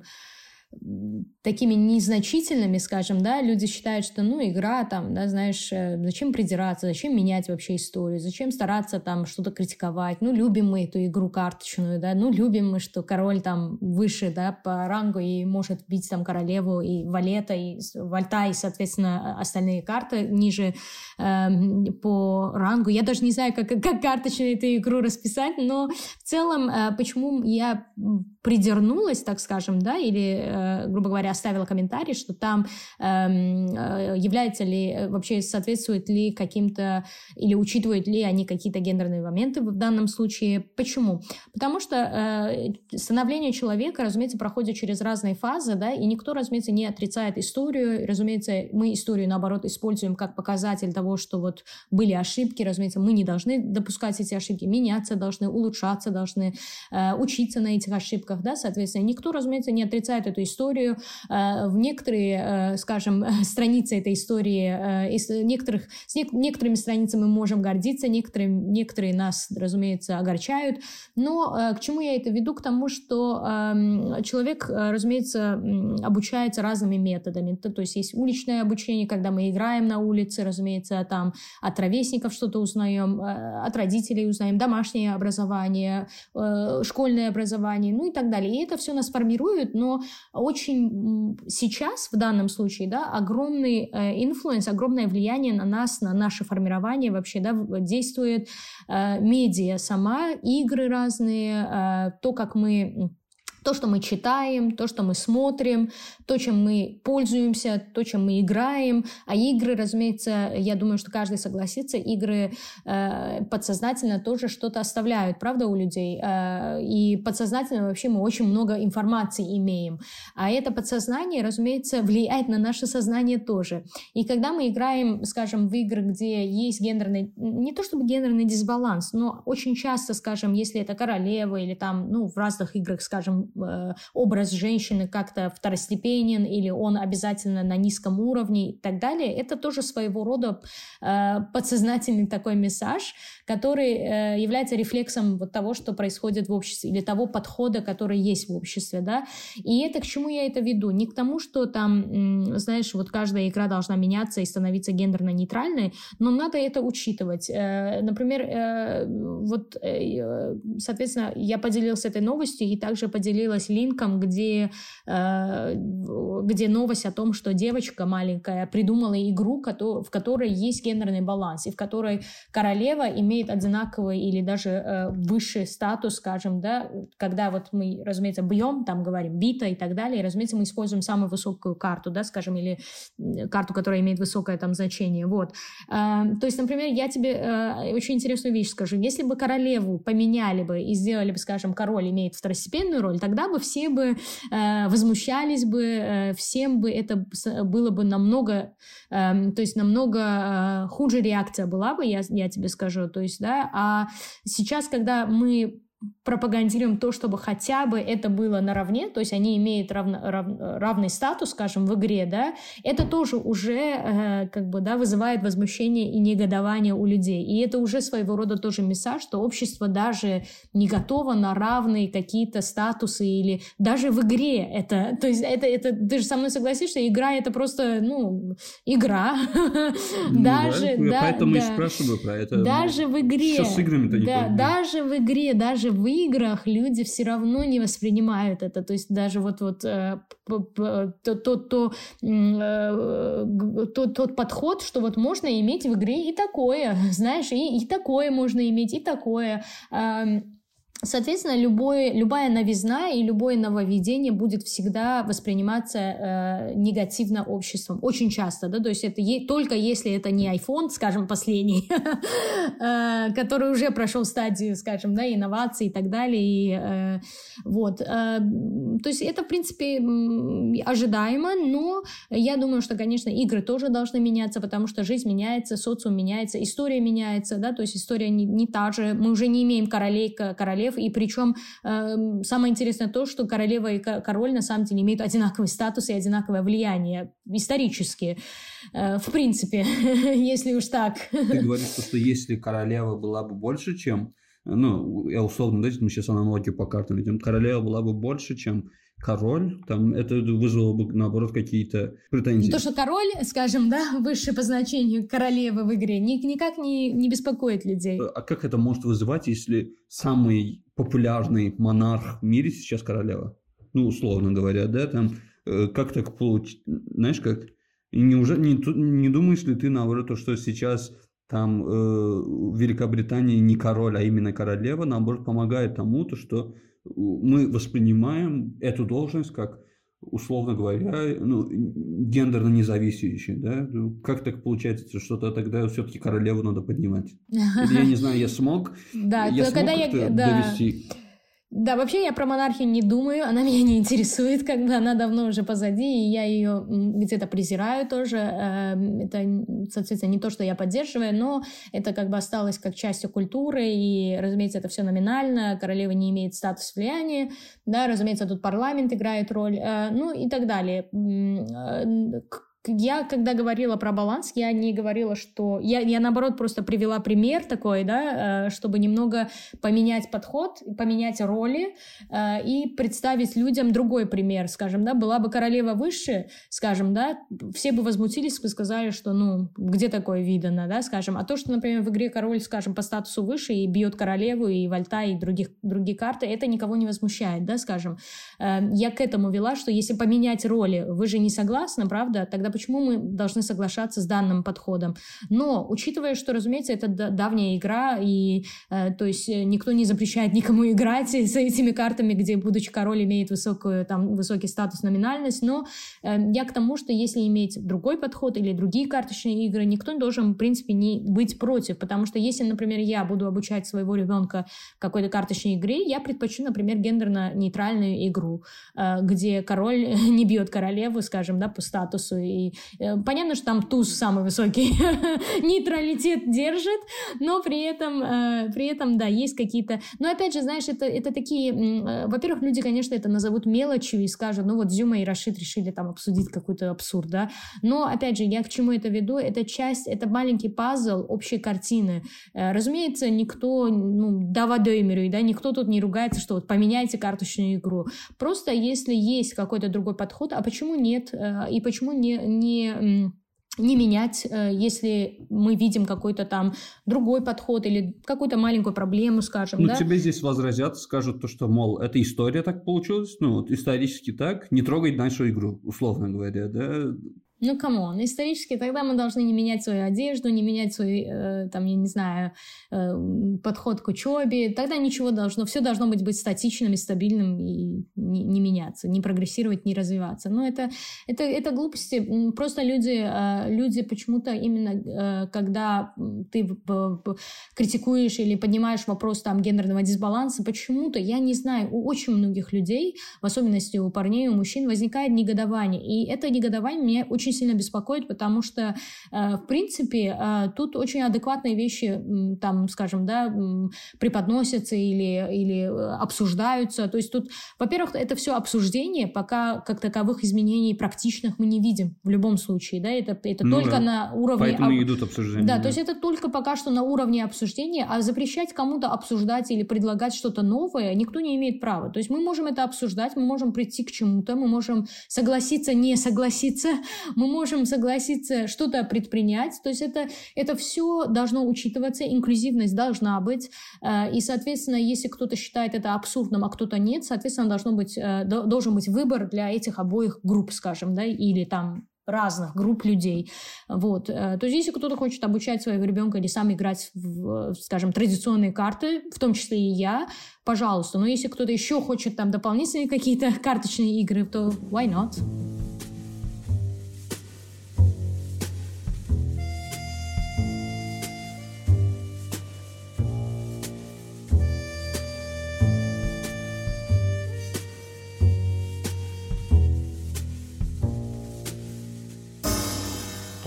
такими незначительными, скажем, да, люди считают, что, ну, игра там, да, знаешь, э, зачем придираться, зачем менять вообще историю, зачем стараться там что-то критиковать, ну, любим мы эту игру карточную, да, ну, любим мы, что король там выше, да, по рангу и может бить там королеву и валета, и вальта, и, соответственно, остальные карты ниже э, по рангу. Я даже не знаю, как, как карточную эту игру расписать, но в целом, э, почему я придернулась, так скажем, да, или, э, грубо говоря, оставила комментарий, что там эм, э, является ли, э, вообще соответствует ли каким-то, или учитывают ли они какие-то гендерные моменты в данном случае. Почему? Потому что э, становление человека, разумеется, проходит через разные фазы, да, и никто, разумеется, не отрицает историю. Разумеется, мы историю, наоборот, используем как показатель того, что вот были ошибки, разумеется, мы не должны допускать эти ошибки, меняться должны, улучшаться должны, э, учиться на этих ошибках, да, соответственно, никто, разумеется, не отрицает эту историю. Э, в некоторые, э, скажем, страницы этой истории, э, из некоторых, с некоторыми страницами мы можем гордиться, некоторые, некоторые нас, разумеется, огорчают, но к чему я это веду? К тому, что эм, человек, разумеется, обучается разными методами. То есть есть уличное обучение, когда мы играем на улице, разумеется, там от ровесников что-то узнаем, от родителей узнаем, домашнее образование, школьное образование, ну и так далее. И это все нас формирует, но очень сейчас, в данном случае, да, огромный э, influence, огромное влияние на нас, на наше формирование вообще, да, действует э, медиа сама, игры разные, э, то, как мы то, что мы читаем, то, что мы смотрим, то, чем мы пользуемся, то, чем мы играем. А игры, разумеется, я думаю, что каждый согласится, игры э, подсознательно тоже что-то оставляют, правда, у людей. Э, и подсознательно вообще мы очень много информации имеем. А это подсознание, разумеется, влияет на наше сознание тоже. И когда мы играем, скажем, в игры, где есть гендерный, не то чтобы гендерный дисбаланс, но очень часто, скажем, если это королева или там, ну, в разных играх, скажем, Э, образ женщины как-то второстепенен или он обязательно на низком уровне и так далее, это тоже своего рода э, подсознательный такой мессаж, который э, является рефлексом вот того, что происходит в обществе или того подхода, который есть в обществе, да. И это к чему я это веду? Не к тому, что там, знаешь, вот каждая игра должна меняться и становиться гендерно-нейтральной, но надо это учитывать. Например, вот, соответственно, я поделилась этой новостью и также поделилась линком, где, э, где новость о том, что девочка маленькая придумала игру, в которой есть гендерный баланс, и в которой королева имеет одинаковый или даже э, высший статус, скажем, да, когда вот мы, разумеется, бьем, там говорим бита и так далее, и, разумеется, мы используем самую высокую карту, да, скажем, или карту, которая имеет высокое там значение, вот. Э, то есть, например, я тебе очень интересную вещь скажу. Если бы королеву поменяли бы и сделали бы, скажем, король имеет второстепенную роль, тогда бы все бы э, возмущались бы, э, всем бы это было бы намного, э, то есть намного э, хуже реакция была бы, я, я тебе скажу, то есть, да, а сейчас, когда мы пропагандируем то, чтобы хотя бы это было наравне, то есть они имеют равно, рав, равный статус, скажем, в игре, да, это тоже уже э, как бы, да, вызывает возмущение и негодование у людей. И это уже своего рода тоже месседж, что общество даже не готово на равные какие-то статусы или даже в игре это, то есть это, это ты же со мной согласишься, игра это просто, ну, игра. Ну даже, да, поэтому и спрашиваю про это. Даже в игре. Что с играми-то не Да, даже в игре, даже в играх люди все равно не воспринимают это. То есть даже вот, вот э, тот, э, тот, тот подход, что вот можно иметь в игре и такое, знаешь, и, и такое можно иметь, и такое. Соответственно, любой, любая новизна и любое нововведение будет всегда восприниматься э, негативно обществом. Очень часто, да, то есть это е- только если это не iPhone, скажем, последний, э, который уже прошел стадию, скажем, да, инноваций и так далее. И, э, вот. Э, то есть это, в принципе, ожидаемо, но я думаю, что, конечно, игры тоже должны меняться, потому что жизнь меняется, социум меняется, история меняется, да, то есть история не, не та же. Мы уже не имеем королей, королев, королев, и причем э, самое интересное то, что королева и король на самом деле имеют одинаковый статус и одинаковое влияние исторически, э, в принципе, если уж так. Ты говоришь, что если королева была бы больше, чем ну, я условно, да, мы сейчас аналогию по картам видим, королева была бы больше, чем король, там это вызвало бы, наоборот, какие-то претензии. То, что король, скажем, да, выше по значению королевы в игре, никак не, не беспокоит людей. А как это может вызывать, если самый популярный монарх в мире сейчас королева? Ну, условно говоря, да, там, э, как так получить, знаешь, как, неужели, не, не думаешь ли ты, наоборот, то, что сейчас там э, в Великобритании не король, а именно королева, наоборот, помогает тому, то, что мы воспринимаем эту должность как, условно говоря, ну, гендерно независящей, да? Ну, как так получается, что-то тогда все-таки королеву надо поднимать? Или, я не знаю, я смог, да, я смог когда я, да. довести да, вообще я про монархию не думаю, она меня не интересует, как бы она давно уже позади, и я ее где-то презираю тоже. Эм, это, соответственно, не то, что я поддерживаю, но это как бы осталось как частью культуры, и, разумеется, это все номинально, королева не имеет статус влияния, да, разумеется, тут парламент играет роль, э, ну и так далее э, я, когда говорила про баланс, я не говорила, что... Я, я наоборот, просто привела пример такой, да, э, чтобы немного поменять подход, поменять роли э, и представить людям другой пример, скажем, да, была бы королева выше, скажем, да, все бы возмутились, бы сказали, что, ну, где такое видано, да, скажем, а то, что, например, в игре король, скажем, по статусу выше и бьет королеву и вальта и других, другие карты, это никого не возмущает, да, скажем. Э, я к этому вела, что если поменять роли, вы же не согласны, правда, тогда почему мы должны соглашаться с данным подходом. Но, учитывая, что, разумеется, это давняя игра, и э, то есть э, никто не запрещает никому играть с этими картами, где, будучи король, имеет высокую, там, высокий статус, номинальность, но э, я к тому, что если иметь другой подход или другие карточные игры, никто не должен, в принципе, не быть против, потому что если, например, я буду обучать своего ребенка какой-то карточной игре, я предпочту, например, гендерно-нейтральную игру, э, где король не бьет королеву, скажем, да, по статусу, и э, понятно, что там туз самый высокий нейтралитет держит, но при этом, э, при этом, да, есть какие-то... Но опять же, знаешь, это, это такие... Э, во-первых, люди, конечно, это назовут мелочью и скажут, ну вот Зюма и Рашид решили там обсудить какой-то абсурд, да. Но, опять же, я к чему это веду? Это часть, это маленький пазл общей картины. Разумеется, никто, ну, да, водоймерю, да, никто тут не ругается, что вот поменяйте карточную игру. Просто если есть какой-то другой подход, а почему нет? И почему не, не не менять, э, если мы видим какой-то там другой подход или какую-то маленькую проблему, скажем. Ну, да? тебе здесь возразят, скажут то, что, мол, эта история так получилась, ну, вот исторически так, не трогай нашу игру, условно говоря, да? Ну, come on, исторически тогда мы должны не менять свою одежду, не менять свой, э, там, я не знаю, э, подход к учебе. Тогда ничего должно, все должно быть, быть статичным и стабильным и не, не меняться, не прогрессировать, не развиваться. Но это, это, это глупости. Просто люди, э, люди почему-то именно, э, когда ты критикуешь или поднимаешь вопрос там гендерного дисбаланса, почему-то, я не знаю, у очень многих людей, в особенности у парней, у мужчин, возникает негодование. И это негодование меня очень очень сильно беспокоит, потому что, э, в принципе, э, тут очень адекватные вещи, там, скажем, да, преподносятся или, или э, обсуждаются. То есть тут, во-первых, это все обсуждение, пока как таковых изменений практичных мы не видим в любом случае, да, это, это ну, только да. на уровне... Поэтому об... идут обсуждения. Да, да, то есть это только пока что на уровне обсуждения, а запрещать кому-то обсуждать или предлагать что-то новое никто не имеет права. То есть мы можем это обсуждать, мы можем прийти к чему-то, мы можем согласиться, не согласиться, мы можем согласиться что-то предпринять. То есть это, это все должно учитываться, инклюзивность должна быть. Э, и, соответственно, если кто-то считает это абсурдным, а кто-то нет, соответственно, должно быть, э, должен быть выбор для этих обоих групп, скажем, да, или там разных групп людей. Вот. Э, то есть, если кто-то хочет обучать своего ребенка или сам играть в, скажем, традиционные карты, в том числе и я, пожалуйста. Но если кто-то еще хочет там дополнительные какие-то карточные игры, то why not?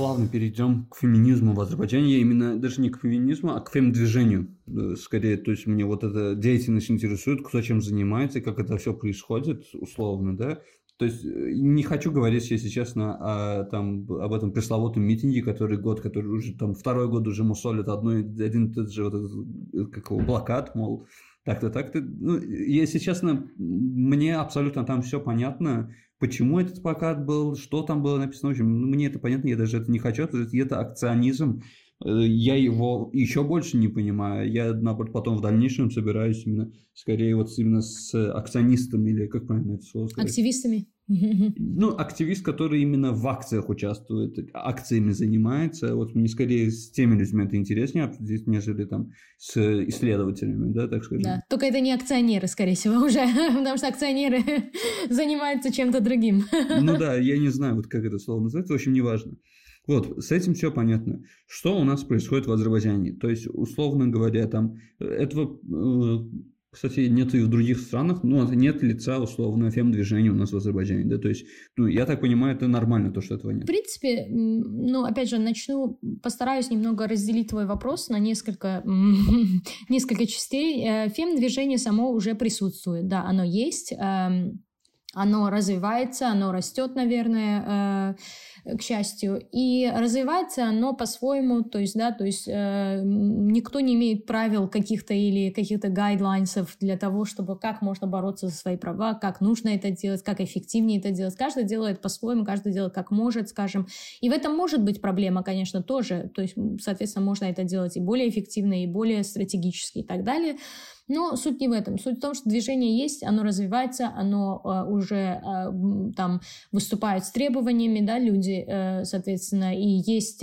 Плавно перейдем к феминизму в Азербайджане. Я именно даже не к феминизму, а к фем-движению. Э, скорее, то есть мне вот эта деятельность интересует, кто чем занимается, как это все происходит, условно, да. То есть э, не хочу говорить, если честно, о, там, об этом пресловутом митинге, который год, который уже там второй год уже мусолит одной, один тот же вот этот, э, как его, блокад, мол, так-то, так-то. Ну, если честно, мне абсолютно там все понятно почему этот плакат был, что там было написано. В общем, ну, мне это понятно, я даже это не хочу, это акционизм. Э, я его еще больше не понимаю. Я, наоборот, потом в дальнейшем собираюсь именно, скорее, вот именно с акционистами, или как правильно это слово сказать? Активистами. Ну, активист, который именно в акциях участвует, акциями занимается. Вот мне скорее с теми людьми это интереснее обсудить, нежели там с исследователями, да, так скажем. Да, только это не акционеры, скорее всего, уже, потому что акционеры занимаются чем-то другим. Ну да, я не знаю, вот как это слово называется, в общем, неважно. Вот, с этим все понятно. Что у нас происходит в Азербайджане? То есть, условно говоря, там этого э, кстати, нет и в других странах, ну, нет лица условно фем-движения у нас в Азербайджане, да, то есть, ну, я так понимаю, это нормально, то, что этого нет. В принципе, ну, опять же, начну, постараюсь немного разделить твой вопрос на несколько, несколько частей. Э, фем-движение само уже присутствует, да, оно есть, эм, оно развивается, оно растет, наверное, э, к счастью, и развивается оно по-своему, то есть, да, то есть э, никто не имеет правил каких-то или каких-то гайдлайнсов для того, чтобы как можно бороться за свои права, как нужно это делать, как эффективнее это делать. Каждый делает по-своему, каждый делает как может, скажем. И в этом может быть проблема, конечно, тоже. То есть, соответственно, можно это делать и более эффективно, и более стратегически и так далее. Но суть не в этом. Суть в том, что движение есть, оно развивается, оно э, уже э, там выступает с требованиями, да, люди, э, соответственно, и есть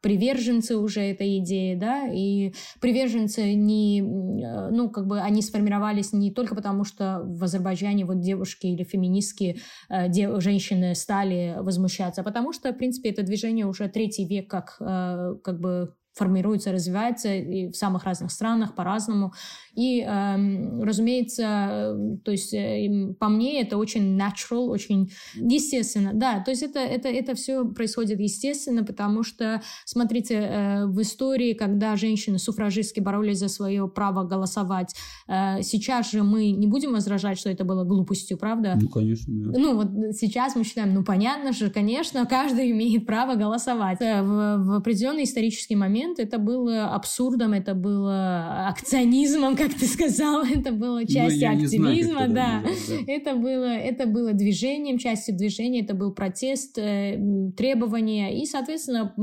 приверженцы уже этой идеи, да, и приверженцы не, ну, как бы они сформировались не только потому, что в Азербайджане вот девушки или феминистки, дев, женщины стали возмущаться, а потому что, в принципе, это движение уже третий век как, как бы формируется, развивается и в самых разных странах по-разному. И, э, разумеется, то есть э, по мне это очень natural, очень естественно. Да, то есть это, это, это все происходит естественно, потому что, смотрите, э, в истории, когда женщины-суфражистки боролись за свое право голосовать, э, сейчас же мы не будем возражать, что это было глупостью, правда? Ну, конечно. Да. Ну, вот сейчас мы считаем, ну, понятно же, конечно, каждый имеет право голосовать. Э, в, в определенный исторический момент момент это было абсурдом, это было акционизмом, как ты сказал, это было ну, частью ну, активизма, знаю, да. Назвать, да. Это было, это было движением, частью движения, это был протест, э, требования, и, соответственно,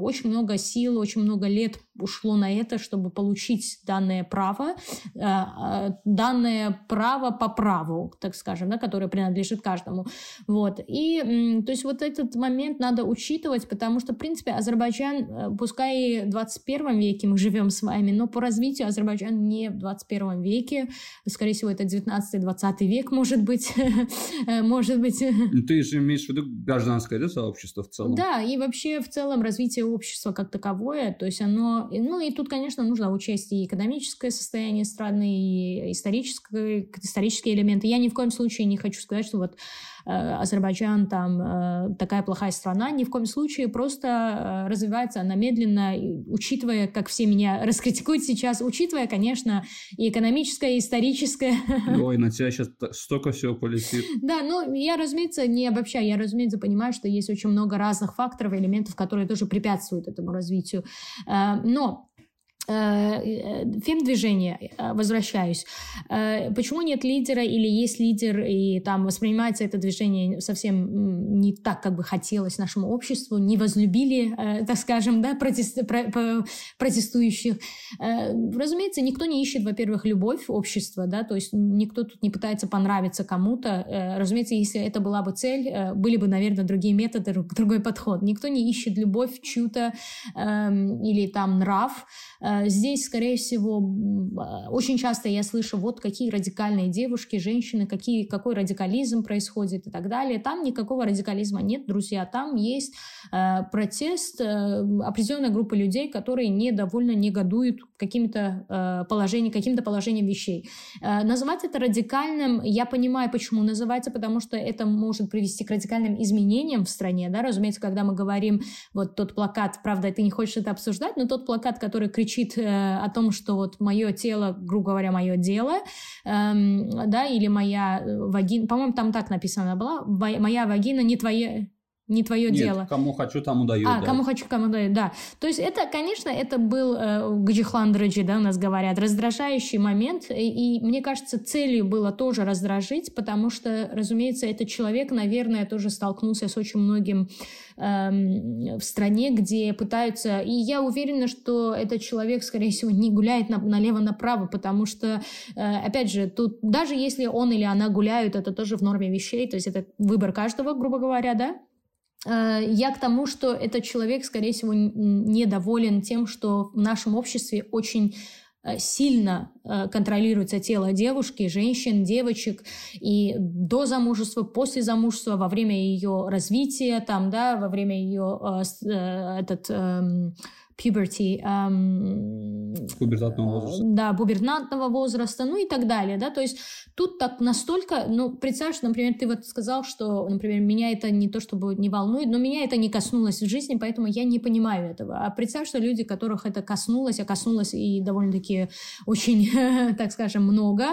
очень много сил, очень много лет ушло на это, чтобы получить данное право, э, э, данное право по праву, так скажем, да, которое принадлежит каждому. Вот. И, то есть, вот этот момент надо учитывать, потому что, в принципе, Азербайджан, э, пускай и в 21 веке мы живем с вами, но по развитию Азербайджан не в 21 веке, скорее всего, это 19-20 век, может быть, может быть. Ну, ты же имеешь в виду гражданское да, сообщество в целом? Да, и вообще в целом развитие общества как таковое, то есть оно ну и тут, конечно, нужно учесть и экономическое состояние страны, и исторические, исторические элементы. Я ни в коем случае не хочу сказать, что вот Азербайджан там э, такая плохая страна, ни в коем случае, просто э, развивается она медленно, учитывая, как все меня раскритикуют сейчас, учитывая, конечно, и экономическое, и историческое. Ой, на тебя сейчас столько всего полетит. Да, ну я, разумеется, не обобщаю, я, разумеется, понимаю, что есть очень много разных факторов, элементов, которые тоже препятствуют этому развитию. Но Э, э, фем-движение, э, возвращаюсь. Почему нет лидера или есть лидер, и там воспринимается это движение совсем не так, как бы хотелось нашему обществу, не возлюбили, так скажем, да, протест, протестующих. Разумеется, никто не ищет, во-первых, любовь общества, да, то есть никто тут не пытается понравиться кому-то. Разумеется, если это была бы цель, были бы, наверное, другие методы, другой подход. Никто не ищет любовь чью-то эм, или там нрав, здесь, скорее всего, а, очень часто я слышу, вот какие радикальные девушки, женщины, какие, какой радикализм происходит и так далее. Там никакого радикализма нет, друзья. Там есть э, протест, э, определенная группа людей, которые недовольно негодуют какими-то э, положениями, каким-то положением вещей. Э, называть это радикальным, я понимаю, почему называется, потому что это может привести к радикальным изменениям в стране, да, разумеется, когда мы говорим, вот тот плакат, правда, ты не хочешь это обсуждать, но тот плакат, который кричит кричит э, о том, что вот мое тело, грубо говоря, мое дело, эм, да, или моя э, вагина, по-моему, там так написано была, моя вагина не твоя, не твое Нет, дело. кому хочу, тому даю. А, да. кому хочу, кому даю, да. То есть это, конечно, это был э, Гаджихландрыджи, да, у нас говорят, раздражающий момент, и, и мне кажется, целью было тоже раздражить, потому что, разумеется, этот человек, наверное, тоже столкнулся с очень многим э, в стране, где пытаются, и я уверена, что этот человек, скорее всего, не гуляет на, налево-направо, потому что, э, опять же, тут даже если он или она гуляют, это тоже в норме вещей, то есть это выбор каждого, грубо говоря, да, я к тому, что этот человек, скорее всего, недоволен тем, что в нашем обществе очень э, сильно э, контролируется тело девушки, женщин, девочек, и до замужества, после замужества, во время ее развития, там, да, во время ее этот эм, puberty, эм, пубертатного возраста. Да, пубертатного возраста, ну и так далее, да, то есть тут так настолько, ну, представь, что, например, ты вот сказал, что, например, меня это не то чтобы не волнует, но меня это не коснулось в жизни, поэтому я не понимаю этого. А представь, что люди, которых это коснулось, а коснулось и довольно-таки очень, так скажем, много,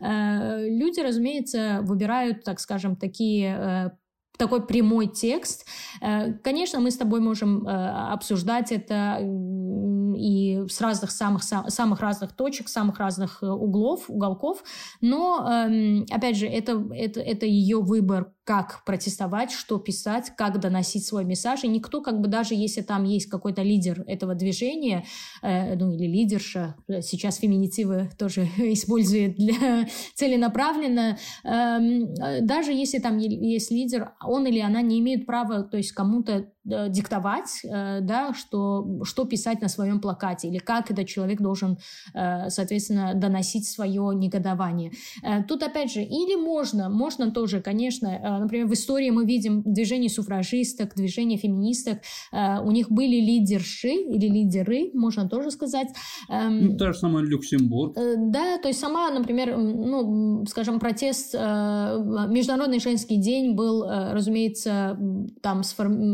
э, люди, разумеется, выбирают, так скажем, такие э, такой прямой текст. Э, конечно, мы с тобой можем э, обсуждать это и с разных самых, самых разных точек, самых разных э, углов, уголков, но, эм, опять же, это, это, это ее выбор, как протестовать, что писать, как доносить свой месседж. И никто, как бы даже если там есть какой-то лидер этого движения, ну или лидерша, сейчас феминитивы тоже используют для целенаправленно, э, даже если там есть лидер, он или она не имеет права, то есть кому-то диктовать, э, да, что, что писать на своем плакате, или как этот человек должен, э, соответственно, доносить свое негодование. Тут, опять же, или можно, можно тоже, конечно, например, в истории мы видим движение суфражисток, движение феминисток, у них были лидерши или лидеры, можно тоже сказать. Эм, ну, та же самая Люксембург. Да, то есть сама, например, ну, скажем, протест, Международный женский день был, разумеется, там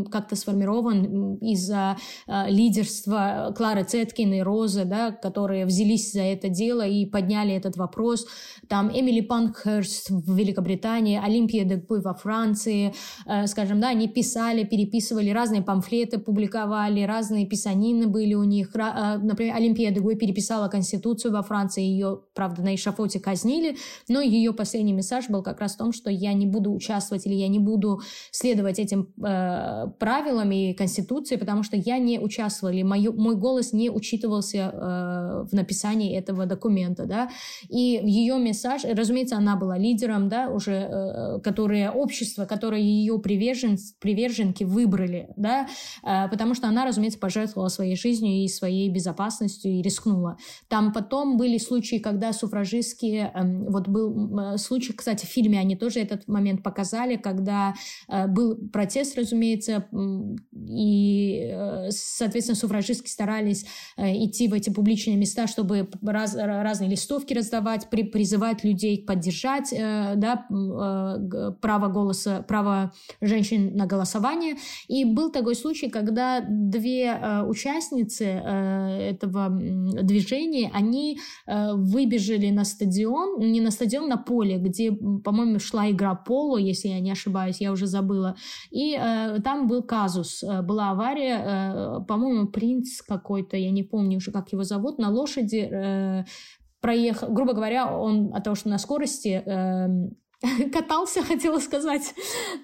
как-то сформирован из-за э, лидерства Клары Цеткин и Розы, да, которые взялись за это дело и подняли этот вопрос. Там Эмили Панкхерст в Великобритании, Олимпия Дегбуй во Франции, э, скажем, да, они писали, переписывали разные памфлеты, публиковали, разные писанины были у них. Э, например, Олимпия Дегуй переписала Конституцию во Франции, ее, правда, на эшафоте казнили, но ее последний месседж был как раз в том, что я не буду участвовать или я не буду следовать этим э, правилам и Конституции, потому что я не участвовала, или мой, мой голос не учитывался э, в написании этого документа, да, и ее месседж, разумеется, она была лидером, да, уже, э, которое общество, которое ее привержен, приверженки выбрали, да, э, потому что она, разумеется, пожертвовала своей жизнью и своей безопасностью и рискнула. Там потом были случаи, когда суфражистские, э, вот был э, случай, кстати, в фильме они тоже этот момент показали, когда э, был протест, разумеется, и, э, соответственно, суфражистки старались э, идти в эти публичные места, чтобы раз, разные листовки раздавать, при, призывать людей поддержать э, да, право голоса, право женщин на голосование. И был такой случай, когда две участницы этого движения, они выбежали на стадион, не на стадион, на поле, где, по-моему, шла игра поло, если я не ошибаюсь, я уже забыла. И там был казус, была авария, э, по-моему, принц какой-то, я не помню уже, как его зовут, на лошади э, проехал, грубо говоря, он от того, что на скорости э, катался, хотела сказать,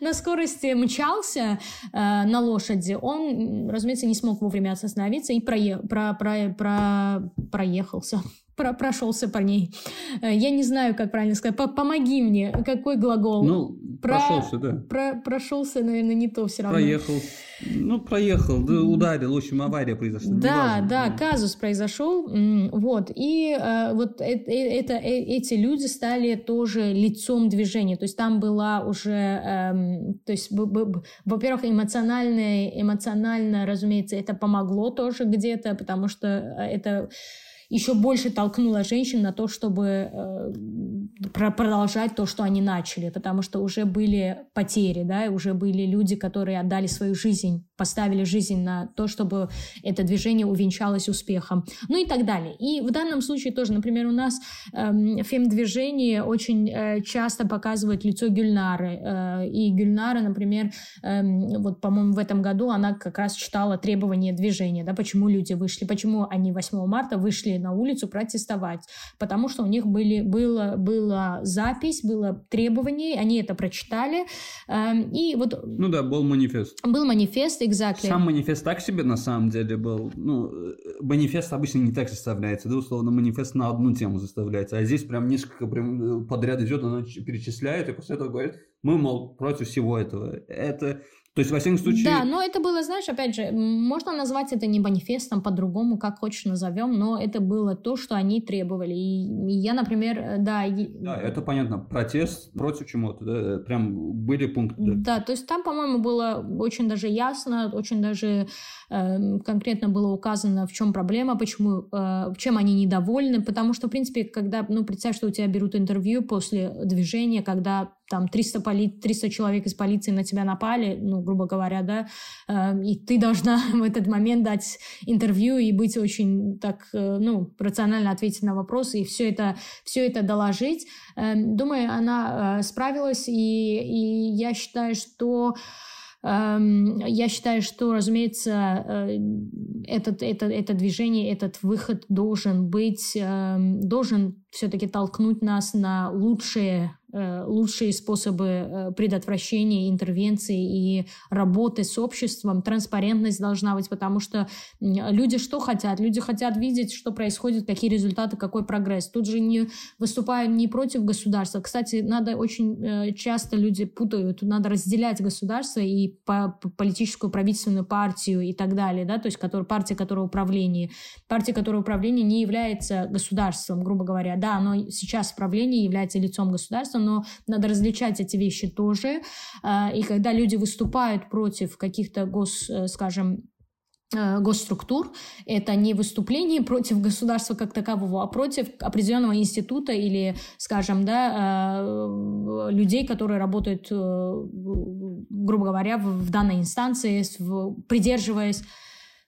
на скорости мчался э, на лошади, он, разумеется, не смог вовремя остановиться и прое, про, про, про, проехался про прошелся по ней. Э, я не знаю, как правильно сказать. Помоги мне. Какой глагол? Ну, про... прошелся, да. Про... Прошелся, наверное, не то все равно. Проехал. Ну, проехал, да, ударил, в общем, авария произошла. Да, Неважно. да, казус произошел. Вот. И э, вот это, это, э, эти люди стали тоже лицом движения. То есть там была уже, эм, то есть, во-первых, эмоционально, эмоционально, разумеется, это помогло тоже где-то, потому что это еще больше толкнула женщин на то, чтобы э, продолжать то, что они начали, потому что уже были потери, да, уже были люди, которые отдали свою жизнь, поставили жизнь на то, чтобы это движение увенчалось успехом, ну и так далее. И в данном случае тоже, например, у нас э, фем-движение очень э, часто показывает лицо Гюльнары, э, и Гюльнара, например, э, вот, по-моему, в этом году она как раз читала требования движения, да, почему люди вышли, почему они 8 марта вышли на улицу протестовать, потому что у них были, было, была запись, было требование, они это прочитали, эм, и вот... Ну да, был манифест. Был манифест, exactly. Сам манифест так себе на самом деле был, ну, манифест обычно не так составляется, да, условно, манифест на одну тему заставляется, а здесь прям несколько прям подряд идет, она перечисляет, и после этого говорит, мы, мол, против всего этого. Это то есть, во всяком случае... Да, но это было, знаешь, опять же, можно назвать это не манифестом, по-другому, как хочешь назовем, но это было то, что они требовали. И я, например, э, да... Да, это понятно. Протест против чего-то, да? Э, прям были пункты. Да, то есть там, по-моему, было очень даже ясно, очень даже э, конкретно было указано, в чем проблема, почему, э, чем они недовольны, потому что, в принципе, когда, ну, представь, что у тебя берут интервью после движения, когда там 300, поли... 300 человек из полиции на тебя напали, ну, грубо говоря, да, э, и ты должна в этот момент дать интервью и быть очень так, э, ну, рационально ответить на вопросы и все это, все это доложить. Э, думаю, она справилась, и, и я считаю, что эм, я считаю, что, разумеется, этот, это, это движение, этот выход должен быть, эм, должен все-таки толкнуть нас на лучшие Э, лучшие способы э, предотвращения, интервенции и работы с обществом. Транспарентность должна быть, потому что люди что хотят? Люди хотят видеть, что происходит, какие результаты, какой прогресс. Тут же не выступают не против государства. Кстати, надо очень э, часто люди путают, надо разделять государство и по политическую правительственную партию и так далее, да, то есть который, партия, которая управление. Партия, которая управление не является государством, грубо говоря. Да, но сейчас правление является лицом государства, но надо различать эти вещи тоже. А, и когда люди выступают против каких-то гос, э, скажем, э, госструктур. Это не выступление против государства как такового, а против определенного института или, скажем, да, э, людей, которые работают, грубо говоря, в данной инстанции, придерживаясь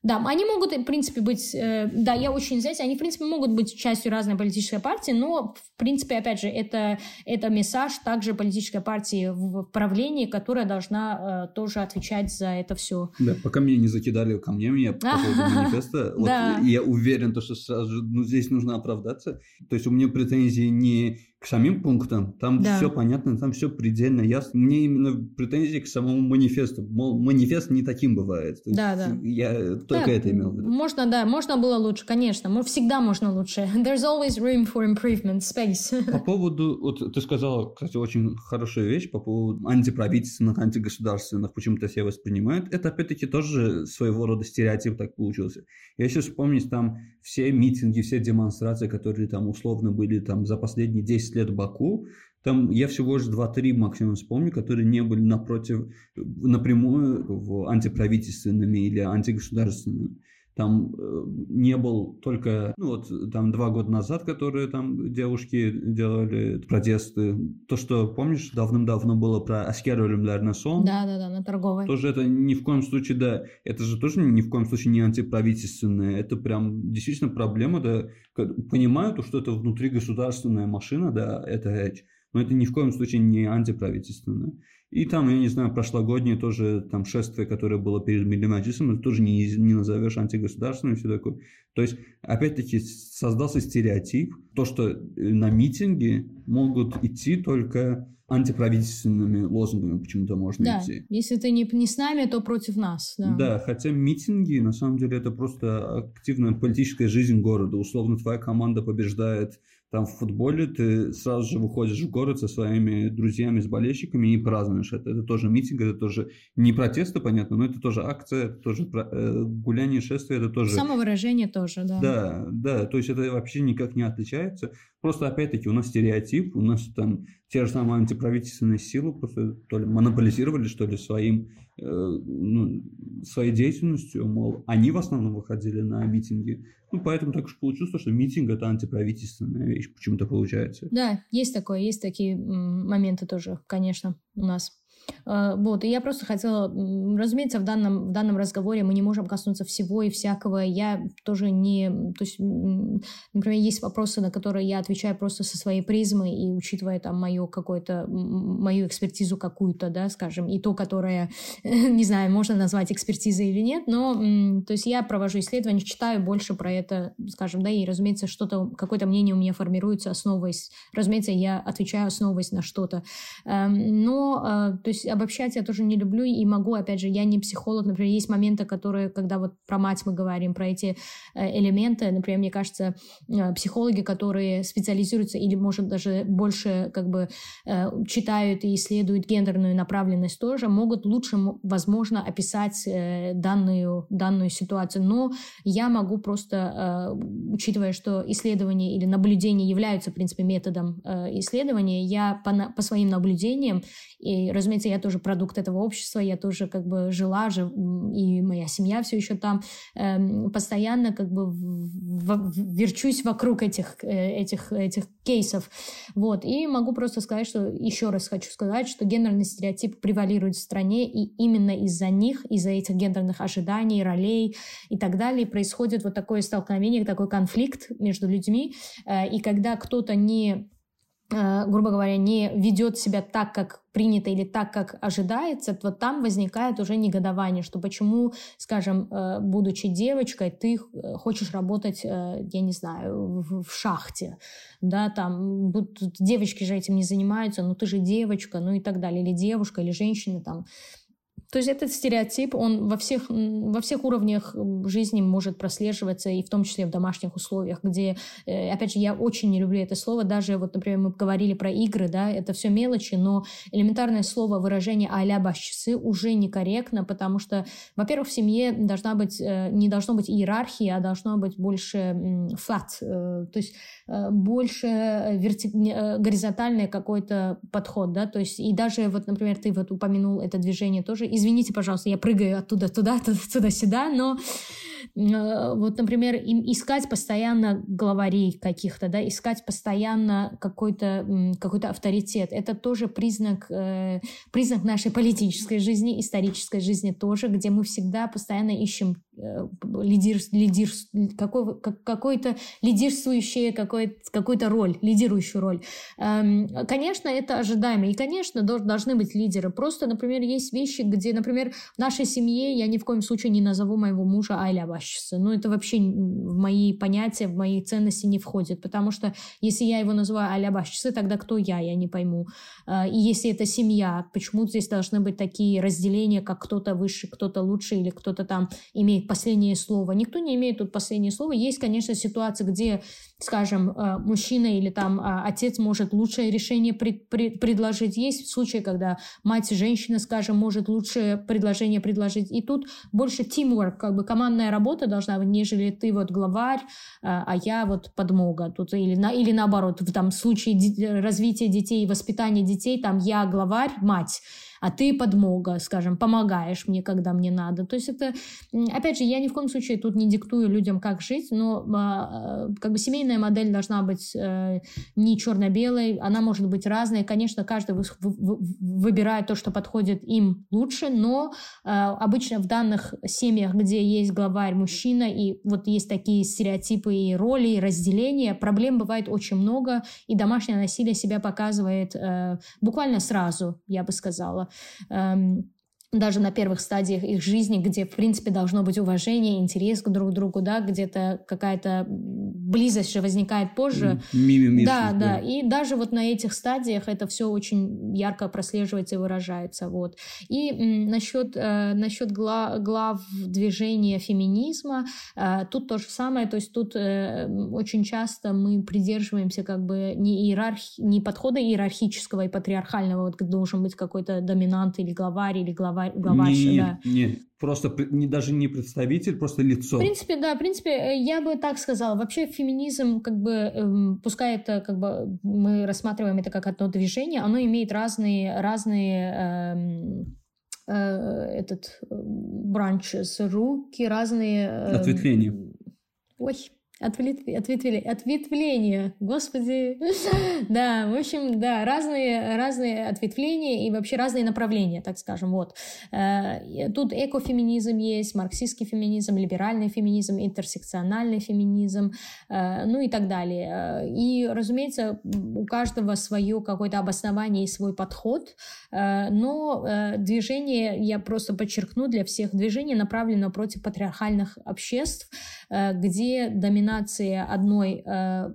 Да, они могут, в принципе, быть... Э, да, я очень, знаете, они, в принципе, могут быть частью разной политической партии, но, в принципе, опять же, это, это мессаж также политической партии в правлении, которая должна э, тоже отвечать за это все. Да, пока меня не закидали камнями я по поводу манифеста, вот я уверен, то, что сразу ну, здесь нужно оправдаться. То есть у меня претензии не к самим пунктам, там да. все понятно, там все предельно ясно. Мне именно претензии к самому манифесту. Мол, манифест не таким бывает. То да, да. Я только да, это имел в виду. Можно, да, можно было лучше, конечно. Всегда можно лучше. There's always room for improvement, space. По поводу, вот ты сказала, кстати, очень хорошая вещь по поводу антиправительственных, антигосударственных, почему-то все воспринимают. Это, опять-таки, тоже своего рода стереотип так получился. Я сейчас вспомнить там все митинги, все демонстрации, которые там условно были там за последние 10 лет в Баку, там я всего лишь 2-3 максимум вспомню, которые не были напротив, напрямую в антиправительственными или антигосударственными. Там э, не был только, ну вот там два года назад, которые там девушки делали протесты. То, что, помнишь, давным-давно было про Аскер на сон. Да, да, да, на торговой. Тоже это ни в коем случае, да, это же тоже ни в коем случае не антиправительственное. Это прям действительно проблема, да. Понимаю то, что это внутригосударственная машина, да, это речь. Но это ни в коем случае не антиправительственное. И там, я не знаю, прошлогоднее тоже там шествие, которое было перед Миллиматисом, это тоже не, не назовешь антигосударственным и все такое. То есть, опять-таки, создался стереотип, то, что э, на митинги могут идти только антиправительственными лозунгами почему-то можно да. идти. Если ты не, не с нами, то против нас. Да. да, хотя митинги, на самом деле, это просто активная политическая жизнь города. Условно, твоя команда побеждает там в футболе ты сразу же выходишь в город со своими друзьями, с болельщиками и празднуешь это. Это тоже митинг, это тоже не протесты, понятно, но это тоже акция, это тоже э, гуляние, шествие, это тоже... Самовыражение тоже, да. Да, да, то есть это вообще никак не отличается. Просто, опять-таки, у нас стереотип, у нас там те же самые антиправительственные силы просто то ли монополизировали, что ли, своим, э, ну, своей деятельностью, мол, они в основном выходили на митинги. Ну, поэтому так уж получилось, что митинг – это антиправительственная вещь, почему-то получается. Да, есть такое, есть такие моменты тоже, конечно, у нас. А, вот, и я просто хотела, разумеется, в данном, в данном разговоре мы не можем коснуться всего и всякого. Я тоже не... То есть, например, есть вопросы, на которые я отвечаю просто со своей призмы, и учитывая там мою какую-то, мою экспертизу какую-то, да, скажем, и то, которое, не знаю, можно назвать экспертизой или нет, но, то есть я провожу исследования, читаю больше про это, скажем, да, и, разумеется, что-то, какое-то мнение у меня формируется, основываясь, разумеется, я отвечаю, основываясь на что-то. Эм, но, а, то есть есть обобщать я тоже не люблю и могу, опять же, я не психолог, например, есть моменты, которые, когда вот про мать мы говорим, про эти э, элементы, например, мне кажется, э, психологи, которые специализируются или, может, даже больше как бы э, читают и исследуют гендерную направленность тоже, могут лучше, возможно, описать данную, данную ситуацию. Но я могу просто, учитывая, что исследования или наблюдения являются, в принципе, методом исследования, я по, по своим наблюдениям, и, разумеется, разумеется, я тоже продукт этого общества, я тоже как бы жила, жив, и моя семья все еще там, э, постоянно как бы верчусь вокруг этих, э, этих, этих кейсов. Вот. И могу просто сказать, что еще раз хочу сказать, что гендерный стереотип превалирует в стране, и именно из-за них, из-за этих гендерных ожиданий, ролей и так далее происходит вот такое столкновение, такой конфликт между людьми. Э, и когда кто-то не грубо говоря, не ведет себя так, как принято или так, как ожидается, то там возникает уже негодование, что почему, скажем, э, будучи девочкой, ты э, хочешь работать, я не знаю, в шахте, да, там, девочки же этим не занимаются, но ты же девочка, ну и так далее, или девушка, или женщина, там, то есть этот стереотип, он во всех, во всех уровнях жизни может прослеживаться, и в том числе в домашних условиях, где, э, опять же, я очень не люблю это слово, даже вот, например, мы говорили про игры, да, это все мелочи, но элементарное слово, выражение а-ля башчасы уже некорректно, потому что, во-первых, в семье должна быть, э, не должно быть иерархии, а должно быть больше фат, э, то есть больше верти... горизонтальный какой-то подход, да, то есть и даже вот, например, ты вот упомянул это движение тоже. Из извините, пожалуйста, я прыгаю оттуда туда, туда-сюда, но э, вот, например, им искать постоянно главарей каких-то, да, искать постоянно какой-то какой авторитет, это тоже признак, э, признак нашей политической жизни, исторической жизни тоже, где мы всегда постоянно ищем Э, лидер, лидер, какой, какой-то лидирующая какой, какую-то роль, лидирующую роль. Эм, конечно, это ожидаемо. И, конечно, должны быть лидеры. Просто, например, есть вещи, где, например, в нашей семье я ни в коем случае не назову моего мужа Айля Башчиса. Ну, это вообще в мои понятия, в мои ценности не входит. Потому что если я его называю Айля Башчиса, тогда кто я? Я не пойму. Э, и если это семья, почему здесь должны быть такие разделения, как кто-то выше, кто-то лучше или кто-то там имеет последнее слово. Никто не имеет тут последнее слово. Есть, конечно, ситуации, где, скажем, э, мужчина или там а, отец может лучшее решение пред, пред, предложить. Есть случаи, когда мать, женщина, скажем, может лучшее предложение предложить. И тут больше teamwork, как бы командная работа должна быть, нежели ты вот главарь, а, а я вот подмога. Тут или, на, или наоборот, в там случае развития детей, воспитания детей, там я главарь, мать а ты подмога, скажем, помогаешь мне, когда мне надо. То есть это, опять же, я ни в коем случае тут не диктую людям, как жить, но а, как бы семейная модель должна быть э, не черно-белой, она может быть разной. Конечно, каждый выбирает то, что подходит им лучше, но э, обычно в данных семьях, где есть главарь мужчина, и вот есть такие стереотипы и роли, и разделения, проблем бывает очень много, и домашнее насилие себя показывает э, буквально сразу, я бы сказала. Эм, даже на первых стадиях их жизни, где, в принципе, должно быть уважение, интерес к друг другу, да, где-то какая-то близость же возникает позже. Мимимишность, да, да, да. И даже вот на этих стадиях это все очень ярко прослеживается и выражается. Вот. И м, насчет, э, насчет гла, глав движения феминизма, э, тут то же самое, то есть тут э, очень часто мы придерживаемся как бы не, иерархи, не подхода иерархического и патриархального, вот должен быть какой-то доминант или главарь, или глава главарь, не, да. Не, просто не, даже не представитель, просто лицо. В принципе, да, в принципе, э, я бы так сказала. Вообще феминизм, как бы, эм, пускай это, как бы, мы рассматриваем это как одно движение, оно имеет разные, разные эм, э, этот э, бранч с руки, разные... Э, Ответвления. Ой, Ответвление, ответвление, ответвление, господи. да, в общем, да, разные, разные ответвления и вообще разные направления, так скажем, вот. Э, тут экофеминизм есть, марксистский феминизм, либеральный феминизм, интерсекциональный феминизм, э, ну и так далее. И, разумеется, у каждого свое какое-то обоснование и свой подход, э, но движение, я просто подчеркну для всех, движение направлено против патриархальных обществ, где доминантно дискриминации одной, э,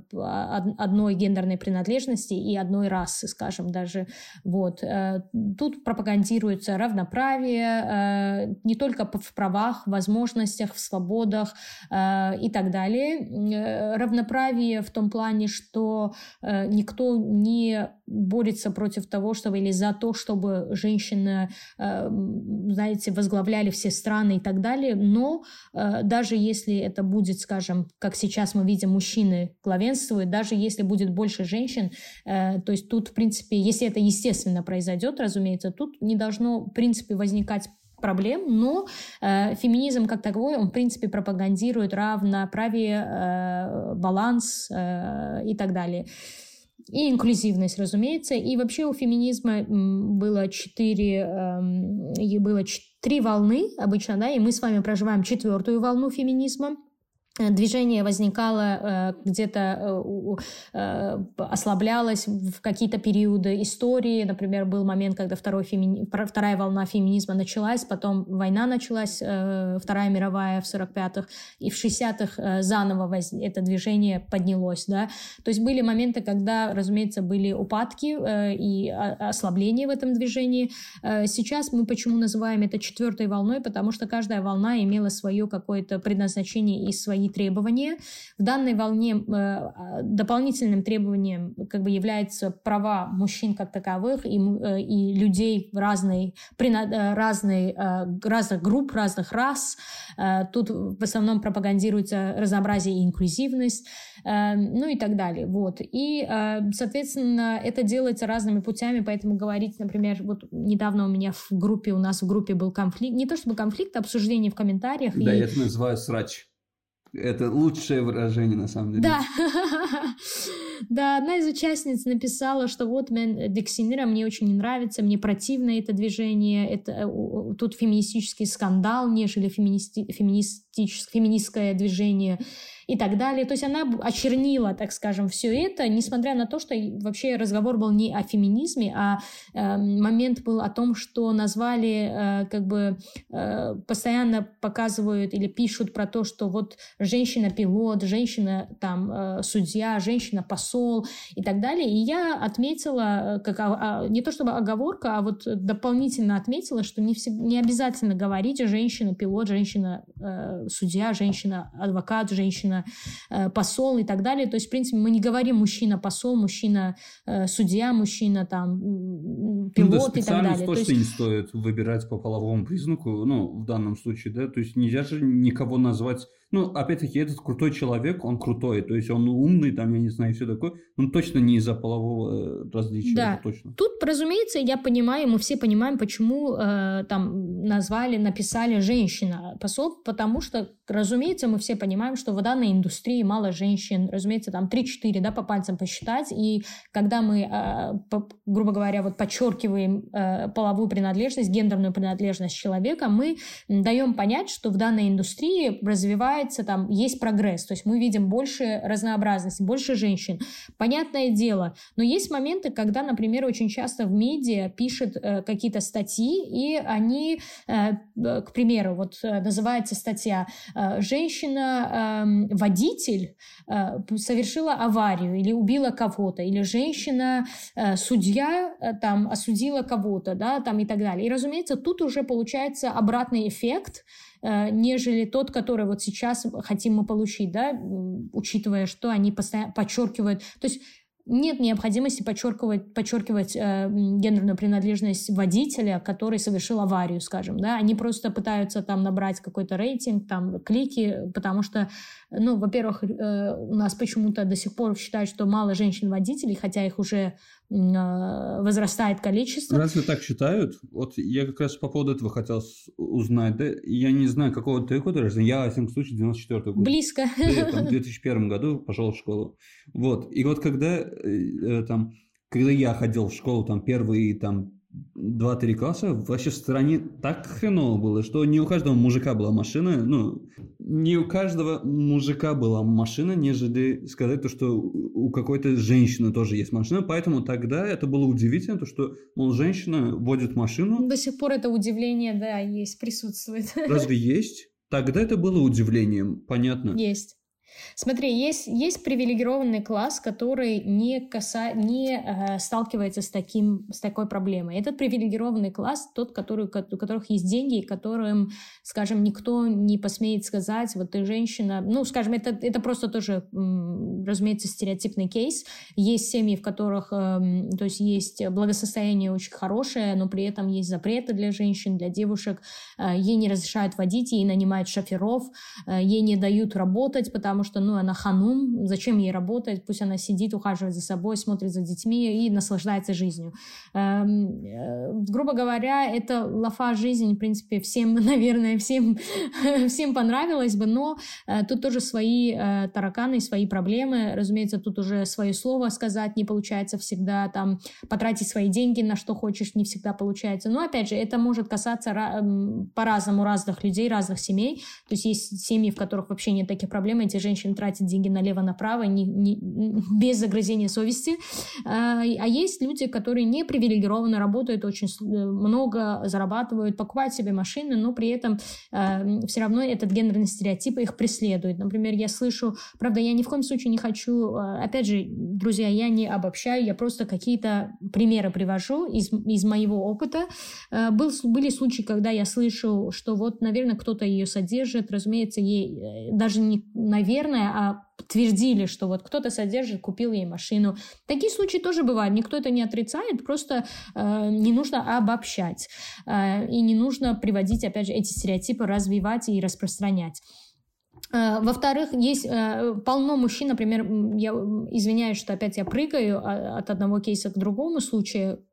одной гендерной принадлежности и одной расы, скажем, даже. Вот. Э, тут пропагандируется равноправие э, не только в правах, возможностях, в свободах и так далее. Равноправие в том плане, что никто не борется против того, чтобы или за то, чтобы женщины, знаете, возглавляли все страны и так далее. Но даже если это будет, скажем, как сейчас мы видим, мужчины главенствуют, даже если будет больше женщин, э, то есть тут, в принципе, если это естественно произойдет, разумеется, тут не должно, в принципе, возникать проблем, но э, феминизм как таковой, он, в принципе, пропагандирует равноправие, э, баланс э, и так далее. И инклюзивность, разумеется. И вообще у феминизма было четыре, э, было три волны обычно, да, и мы с вами проживаем четвертую волну феминизма. Движение возникало э, где-то э, э, ослаблялось в какие-то периоды истории. Например, был момент, когда второй вторая волна феминизма началась, потом война началась, Вторая мировая в 45-х, и в 60-х э, заново воз... это движение поднялось. Да? То есть были моменты, когда, разумеется, были упадки и ослабления в этом движении. Сейчас мы почему называем это четвертой волной? Потому что каждая волна имела свое какое-то предназначение и свои требования. В данной волне э, а, дополнительным требованием как бы являются права мужчин как таковых и, э, и людей разной, э, разной, разных групп, разных рас. Тут в основном пропагандируется разнообразие и инклюзивность, ну и так далее. Вот. И, соответственно, это делается разными путями, поэтому говорить, например, вот недавно у меня в группе, у нас в группе был конфликт, не то чтобы конфликт, а обсуждение в комментариях. Да, и... это называю срач. Это лучшее выражение, на самом деле. Да. Да, одна из участниц написала, что вот Дексинера мне очень не нравится, мне противно это движение, это, э, тут феминистический скандал, нежели феминисти, феминист, феминистское движение и так далее. То есть она очернила, так скажем, все это, несмотря на то, что вообще разговор был не о феминизме, а э, момент был о том, что назвали, э, как бы э, постоянно показывают или пишут про то, что вот женщина-пилот, женщина там э, судья, женщина-посол и так далее. И я отметила, э, как, а, не то чтобы оговорка, а вот дополнительно отметила, что не, всегда, не обязательно говорить женщина-пилот, женщина-судья, женщина-адвокат, женщина Э, посол и так далее. То есть, в принципе, мы не говорим мужчина-посол, мужчина-судья, мужчина там пилот ну, да, и так далее. точно есть... не стоит выбирать по половому признаку, ну, в данном случае, да, то есть нельзя же никого назвать ну, опять-таки, этот крутой человек, он крутой, то есть он умный, там, я не знаю, все такое, он точно не из-за полового э, различия, да. точно. Тут, разумеется, я понимаю, мы все понимаем, почему э, там назвали, написали женщина посол, потому что, разумеется, мы все понимаем, что в данной индустрии мало женщин, разумеется, там 3-4, да, по пальцам посчитать, и когда мы, э, по, грубо говоря, вот подчеркиваем э, половую принадлежность, гендерную принадлежность человека, мы даем понять, что в данной индустрии развивается развивается, там есть прогресс, то есть мы видим больше разнообразности, больше женщин. Понятное дело, но есть моменты, когда, например, очень часто в медиа пишут э, какие-то статьи, и они, э, к примеру, вот э, называется статья э, «Женщина-водитель эм, э, совершила аварию или убила кого-то», или «Женщина-судья э, там осудила кого-то», да, там и так далее. И, разумеется, тут уже получается обратный эффект, Э, нежели тот, который вот сейчас хотим мы получить, да, учитывая, что они постоянно подчеркивают. То есть нет необходимости подчеркивать, подчеркивать э, гендерную принадлежность водителя, который совершил аварию, скажем, да, они просто пытаются там набрать какой-то рейтинг, там клики, потому что, ну, во-первых, э, у нас почему-то до сих пор считают, что мало женщин-водителей, хотя их уже а, возрастает количество. Разве так считают? Вот я как раз по поводу этого хотел узнать. Да? Я не знаю, какого ты года рождения. Я, в всяком случае, 94 года. Близко. Да, там, в 2001 году пошел в школу. Вот. И вот когда, э, э, там, когда я ходил в школу, там, первые там, два-три класса вообще в стране так хреново было, что не у каждого мужика была машина, ну, не у каждого мужика была машина, нежели сказать то, что у какой-то женщины тоже есть машина, поэтому тогда это было удивительно, то, что, мол, женщина водит машину. До сих пор это удивление, да, есть, присутствует. Разве есть? Тогда это было удивлением, понятно. Есть. Смотри, есть, есть привилегированный класс, который не, каса... не э, сталкивается с, таким, с такой проблемой. Этот привилегированный класс тот, который, у которых есть деньги, которым, скажем, никто не посмеет сказать, вот ты женщина. Ну, скажем, это, это просто тоже, разумеется, стереотипный кейс. Есть семьи, в которых, э, то есть есть благосостояние очень хорошее, но при этом есть запреты для женщин, для девушек. Э, ей не разрешают водить, ей нанимают шоферов, э, ей не дают работать, потому что что, ну, она ханум, зачем ей работать, пусть она сидит, ухаживает за собой, смотрит за детьми и наслаждается жизнью. Эм, э, грубо говоря, это лафа жизни, в принципе, всем, наверное, всем, всем понравилось бы, но э, тут тоже свои э, тараканы, свои проблемы, разумеется, тут уже свое слово сказать не получается всегда, там, потратить свои деньги на что хочешь не всегда получается, но, опять же, это может касаться по-разному разных людей, разных семей, то есть есть семьи, в которых вообще нет таких проблем, эти женщины женщин тратить деньги налево-направо не, не, без загрызения совести. А, а есть люди, которые не привилегированно работают, очень э, много зарабатывают, покупают себе машины, но при этом э, все равно этот гендерный стереотип их преследует. Например, я слышу, правда, я ни в коем случае не хочу, э, опять же, друзья, я не обобщаю, я просто какие-то примеры привожу из, из моего опыта. Был, были случаи, когда я слышу, что вот, наверное, кто-то ее содержит, разумеется, ей даже не, наверное, наверное, а твердили, что вот кто-то содержит, купил ей машину. Такие случаи тоже бывают, никто это не отрицает, просто э, не нужно обобщать э, и не нужно приводить, опять же, эти стереотипы, развивать и распространять. Э, во-вторых, есть э, полно мужчин, например, я извиняюсь, что опять я прыгаю а, от одного кейса к другому случаю,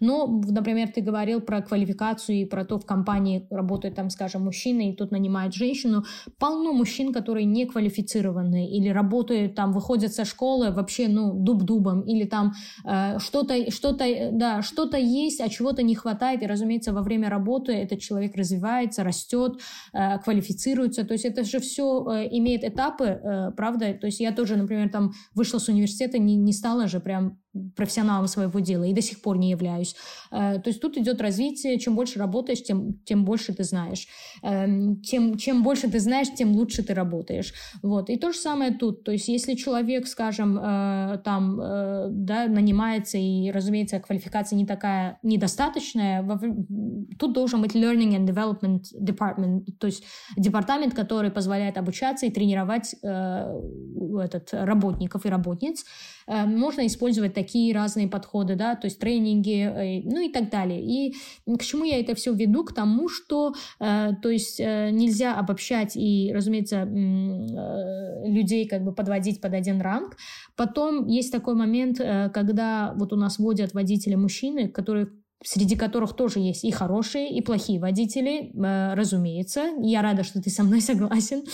Но, например, ты говорил про квалификацию и про то, в компании работает там, скажем, мужчина, и тут нанимает женщину. Полно мужчин, которые не квалифицированы или работают там, выходят со школы вообще, ну, дуб-дубом, или там э, что-то, что-то, да, что-то есть, а чего-то не хватает, и, разумеется, во время работы этот человек развивается, растет, э, квалифицируется, то есть это же все э, имеет этапы, э, правда, то есть я тоже, например, там вышла с университета, не, не стала же прям профессионалом своего дела и до сих пор не являюсь. Э, то есть тут идет развитие, чем больше работаешь, тем, тем больше ты знаешь. Эм, тем, чем больше ты знаешь, тем лучше ты работаешь. Вот. И то же самое тут. То есть если человек, скажем, э, там, э, да, нанимается и, разумеется, квалификация не такая недостаточная, тут должен быть learning and development department, то есть департамент, который позволяет обучаться и тренировать этот, работников и работниц. Можно использовать такие разные подходы, да, то есть тренинги, э, ну и так далее. И к чему я это все веду? К тому, что, э, то есть э, нельзя обобщать и, разумеется, людей как бы подводить под один ранг. Потом есть такой момент, когда вот у нас водят водители мужчины, которые среди которых тоже есть и хорошие, и плохие водители, разумеется. Я рада, что ты со мной согласен.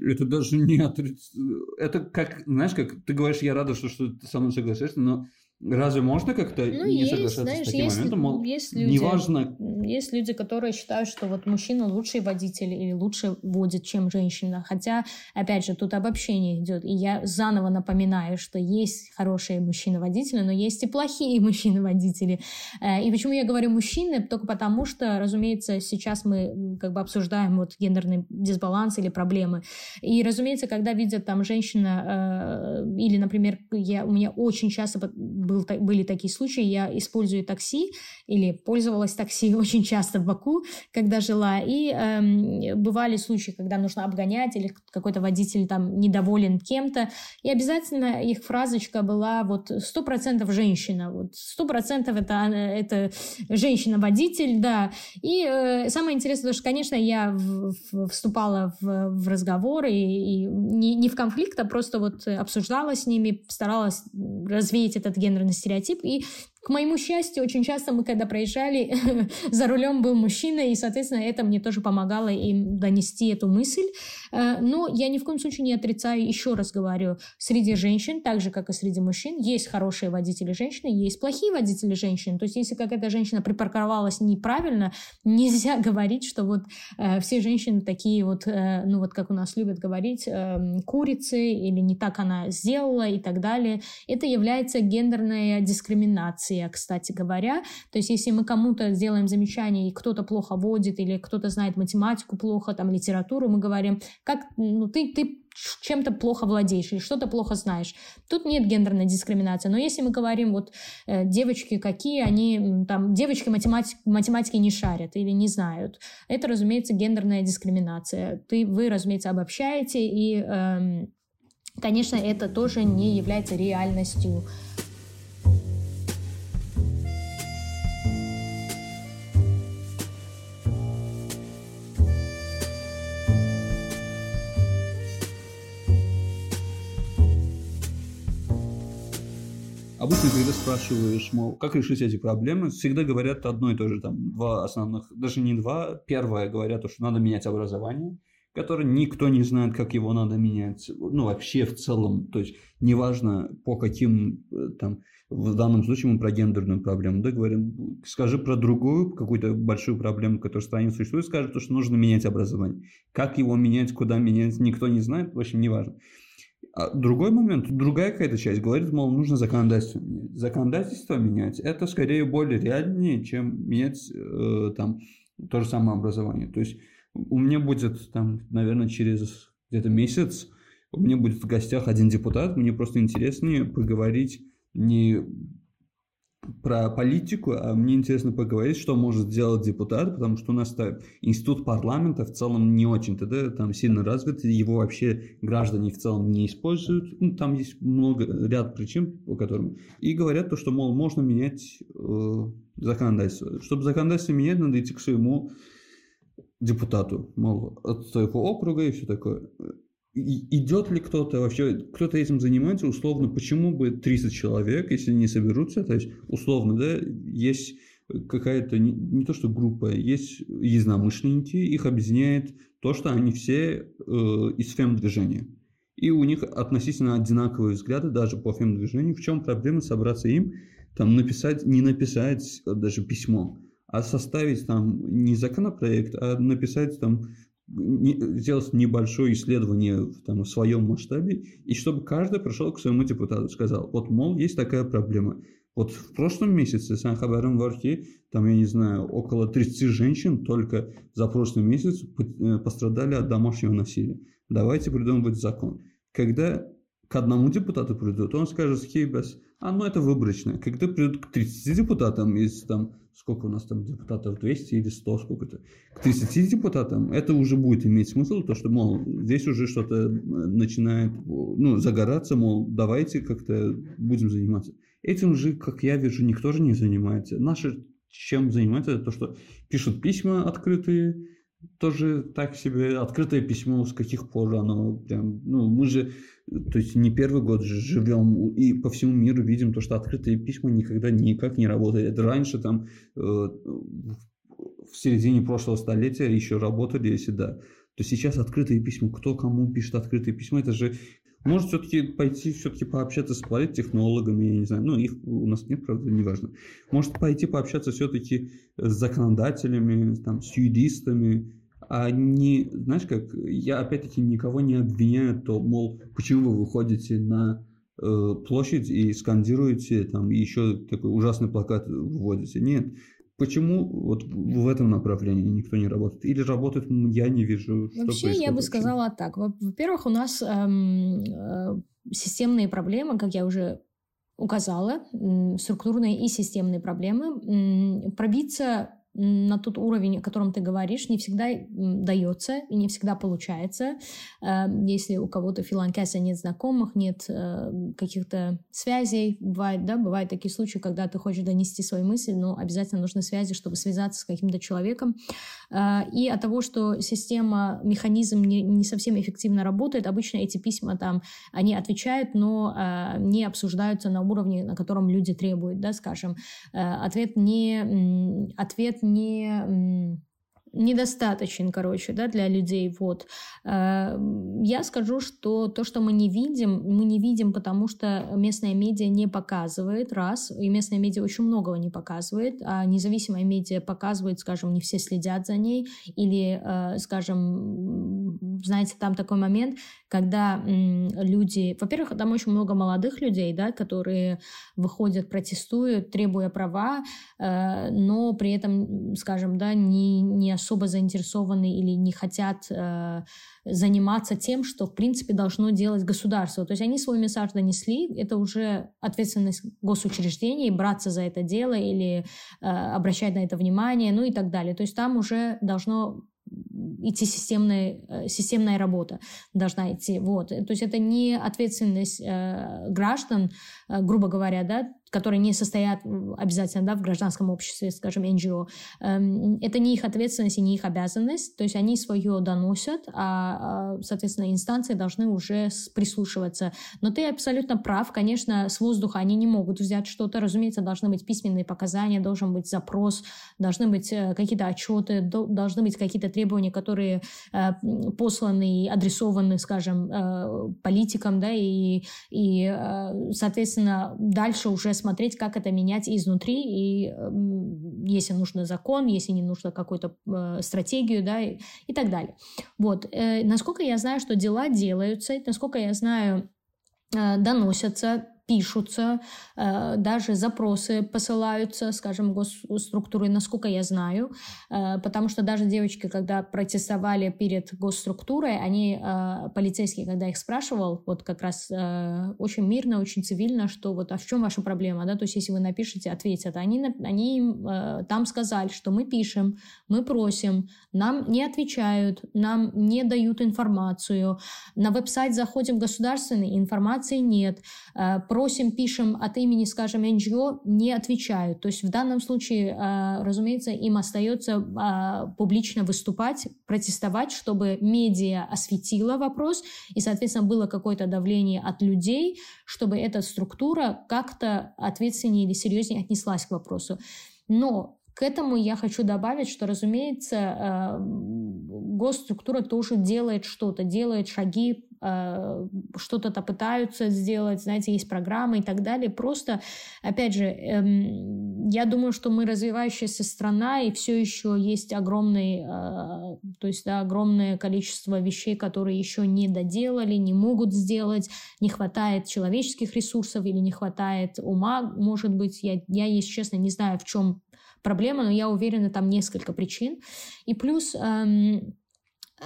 Это даже не отриц... Это как, знаешь, как ты говоришь, я рада, что, что ты со мной согласишься, но Разве можно как-то ну, не есть, соглашаться знаешь, с таким есть, моментом? Мол, есть люди, неважно... Есть люди, которые считают, что вот мужчина лучший водитель или лучше водит, чем женщина. Хотя, опять же, тут обобщение идет. И я заново напоминаю, что есть хорошие мужчины-водители, но есть и плохие мужчины-водители. Э, и почему я говорю мужчины? Только потому, что, разумеется, сейчас мы как бы обсуждаем вот гендерный дисбаланс или проблемы. И, разумеется, когда видят там женщина, э, или, например, я, у меня очень часто был, были такие случаи, я использую такси или пользовалась такси очень часто в Баку, когда жила, и эм, бывали случаи, когда нужно обгонять или какой-то водитель там недоволен кем-то, и обязательно их фразочка была вот сто процентов женщина, вот сто процентов это, это женщина-водитель, да, и э, самое интересное, что, конечно, я в, в, вступала в, в разговоры и, и не, не в конфликт, а просто вот обсуждала с ними, старалась развеять этот ген гендерный стереотип. И к моему счастью, очень часто мы, когда проезжали, за рулем был мужчина, и, соответственно, это мне тоже помогало им донести эту мысль. Э, но я ни в коем случае не отрицаю, еще раз говорю, среди женщин, так же, как и среди мужчин, есть хорошие водители женщины, есть плохие водители женщин. То есть, если какая-то женщина припарковалась неправильно, нельзя говорить, что вот э, все женщины такие вот, э, ну вот как у нас любят говорить, э, курицы, или не так она сделала и так далее. Это является гендерной дискриминацией реакция, кстати говоря. То есть если мы кому-то сделаем замечание, и кто-то плохо водит, или кто-то знает математику плохо, там, литературу, мы говорим, как, ну, ты, ты чем-то плохо владеешь или что-то плохо знаешь. Тут нет гендерной дискриминации. Но если мы говорим, вот э, девочки какие, они там, девочки математик, математики не шарят или не знают, это, разумеется, гендерная дискриминация. Ты, вы, разумеется, обобщаете, и, э, конечно, это тоже не является реальностью. Обычно, когда спрашиваешь, мол, как решить эти проблемы, всегда говорят одно и то же, там, два основных, даже не два. Первое говорят, то, что надо менять образование, которое никто не знает, как его надо менять, ну, вообще в целом, то есть, неважно, по каким, э, там, в данном случае мы про гендерную проблему, да, говорим, скажи про другую, какую-то большую проблему, которая в стране существует, скажи то, что нужно менять образование. Как его менять, куда менять, никто не знает, в общем, неважно. А другой момент, другая какая-то часть говорит, мол, нужно законодательство менять. Законодательство менять, это скорее более реальнее, чем менять э, там то же самое образование. То есть у меня будет там, наверное, через где-то месяц у меня будет в гостях один депутат, мне просто интереснее поговорить не про политику, а мне интересно поговорить, что может сделать депутат, потому что у нас институт парламента в целом не очень-то, да, там сильно развит, его вообще граждане в целом не используют, ну, там есть много, ряд причин, по которым, и говорят то, что, мол, можно менять э, законодательство. Чтобы законодательство менять, надо идти к своему депутату, мол, от своего округа и все такое. Идет ли кто-то вообще, кто-то этим занимается, условно, почему бы 30 человек, если не соберутся, то есть, условно, да, есть какая-то, не, не то что группа, есть единомышленники, их объединяет то, что они все э, из фем-движения. И у них относительно одинаковые взгляды даже по фем-движению. В чем проблема собраться им, там, написать, не написать даже письмо, а составить там не законопроект, а написать там сделать небольшое исследование там, в своем масштабе, и чтобы каждый пришел к своему депутату, сказал, вот, мол, есть такая проблема. Вот в прошлом месяце сан хабаром варки, там, я не знаю, около 30 женщин только за прошлый месяц э, пострадали от домашнего насилия. Давайте придумывать закон. Когда к одному депутату придут, он скажет, хейбас, а ну это выборочно. Когда придут к 30 депутатам из там сколько у нас там депутатов, 200 или 100, сколько-то, к 30 депутатам, это уже будет иметь смысл, то, что, мол, здесь уже что-то э, начинает, ну, загораться, мол, давайте как-то будем заниматься. Этим же, как я вижу, никто же не занимается. Наши чем занимаются, это то, что пишут письма открытые, тоже так себе открытое письмо, с каких пор оно прям, ну, мы же, то есть не первый год живем и по всему миру видим то, что открытые письма никогда никак не работают. Раньше там э, в середине прошлого столетия еще работали, если да. То сейчас открытые письма, кто кому пишет открытые письма, это же может все-таки пойти все-таки пообщаться с политтехнологами, я не знаю, ну их у нас нет, правда, неважно. Может пойти пообщаться все-таки с законодателями, там, с юристами, а не, знаешь как, я опять-таки никого не обвиняю, то, мол, почему вы выходите на э, площадь и скандируете, там, и еще такой ужасный плакат выводите. Нет, Почему вот в этом направлении никто не работает? Или работает, я не вижу, что Вообще, я бы вообще. сказала так. Во-первых, у нас эм, э, системные проблемы, как я уже указала, структурные и системные проблемы. Пробиться на тот уровень, о котором ты говоришь, не всегда дается и не всегда получается. Э, если у кого-то филанкеса нет знакомых, нет э, каких-то связей, бывает, да, бывают такие случаи, когда ты хочешь донести свою мысль, но обязательно нужны связи, чтобы связаться с каким-то человеком. Э, и от того, что система, механизм не, не совсем эффективно работает, обычно эти письма там, они отвечают, но не обсуждаются на уровне, на котором люди требуют, да, скажем. Ответ не, ответ не недостаточен, короче, да, для людей. Вот. Э, я скажу, что то, что мы не видим, мы не видим, потому что местная медиа не показывает, раз, и местная медиа очень многого не показывает, а независимая медиа показывает, скажем, не все следят за ней, или, э, скажем, знаете, там такой момент, когда люди, во-первых, там очень много молодых людей, да, которые выходят, протестуют, требуя права, э, но при этом, скажем, да, не, не особо заинтересованы или не хотят э, заниматься тем, что, в принципе, должно делать государство. То есть они свой месседж донесли, это уже ответственность госучреждений, браться за это дело или э, обращать на это внимание, ну и так далее. То есть там уже должно идти системная, э, системная работа должна идти. Вот. То есть это не ответственность э, граждан, грубо говоря, да, которые не состоят обязательно да, в гражданском обществе, скажем, НГО, эм, это не их ответственность и не их обязанность, то есть они свое доносят, а, а, соответственно, инстанции должны уже прислушиваться. Но ты абсолютно прав, конечно, с воздуха они не могут взять что-то, разумеется, должны быть письменные показания, должен быть запрос, должны быть э, какие-то отчеты, должны быть какие-то требования, которые э, посланы и адресованы, скажем, э, политикам, да, и, и соответственно, дальше уже смотреть, как это менять изнутри, и если нужно закон, если не нужно какую-то э, стратегию, да, и, и так далее. Вот. Э, насколько я знаю, что дела делаются, насколько я знаю, э, доносятся пишутся, э, даже запросы посылаются, скажем, госструктуры, насколько я знаю, э, потому что даже девочки, когда протестовали перед госструктурой, они, э, полицейские, когда их спрашивал, вот как раз очень мирно, очень цивильно, что вот, а в чем ваша проблема, да, то есть если вы напишите, ответят, они, они там сказали, что мы пишем, мы просим, нам не отвечают, нам не дают информацию, на веб-сайт заходим государственный, информации нет, просим, пишем от имени, скажем, NGO, не отвечают. То есть в данном случае, разумеется, им остается публично выступать, протестовать, чтобы медиа осветила вопрос, и, соответственно, было какое-то давление от людей, чтобы эта структура как-то ответственнее или серьезнее отнеслась к вопросу. Но к этому я хочу добавить, что, разумеется, э, госструктура тоже делает что-то, делает шаги, э, что-то-то пытаются сделать, знаете, есть программы и так далее. Просто, опять же, эм, я думаю, что мы развивающаяся страна, и все еще есть огромный, э, то есть, да, огромное количество вещей, которые еще не доделали, не могут сделать, не хватает человеческих ресурсов или не хватает ума, может быть, я, я если честно, не знаю, в чем проблема, но я уверена, там несколько причин. И плюс эм,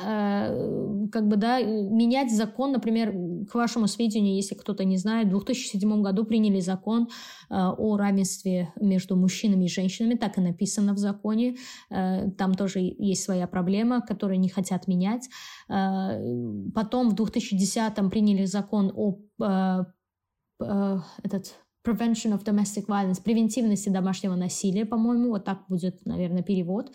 как бы, да, менять закон, например, к вашему сведению, если кто-то не знает, в 2007 году приняли закон э, о равенстве между мужчинами и женщинами, так и написано в законе. Э, там тоже есть своя проблема, которую не хотят менять. Э, потом в 2010 приняли закон о э, э, этот Prevention of Domestic Violence, превентивности домашнего насилия, по-моему, вот так будет, наверное, перевод.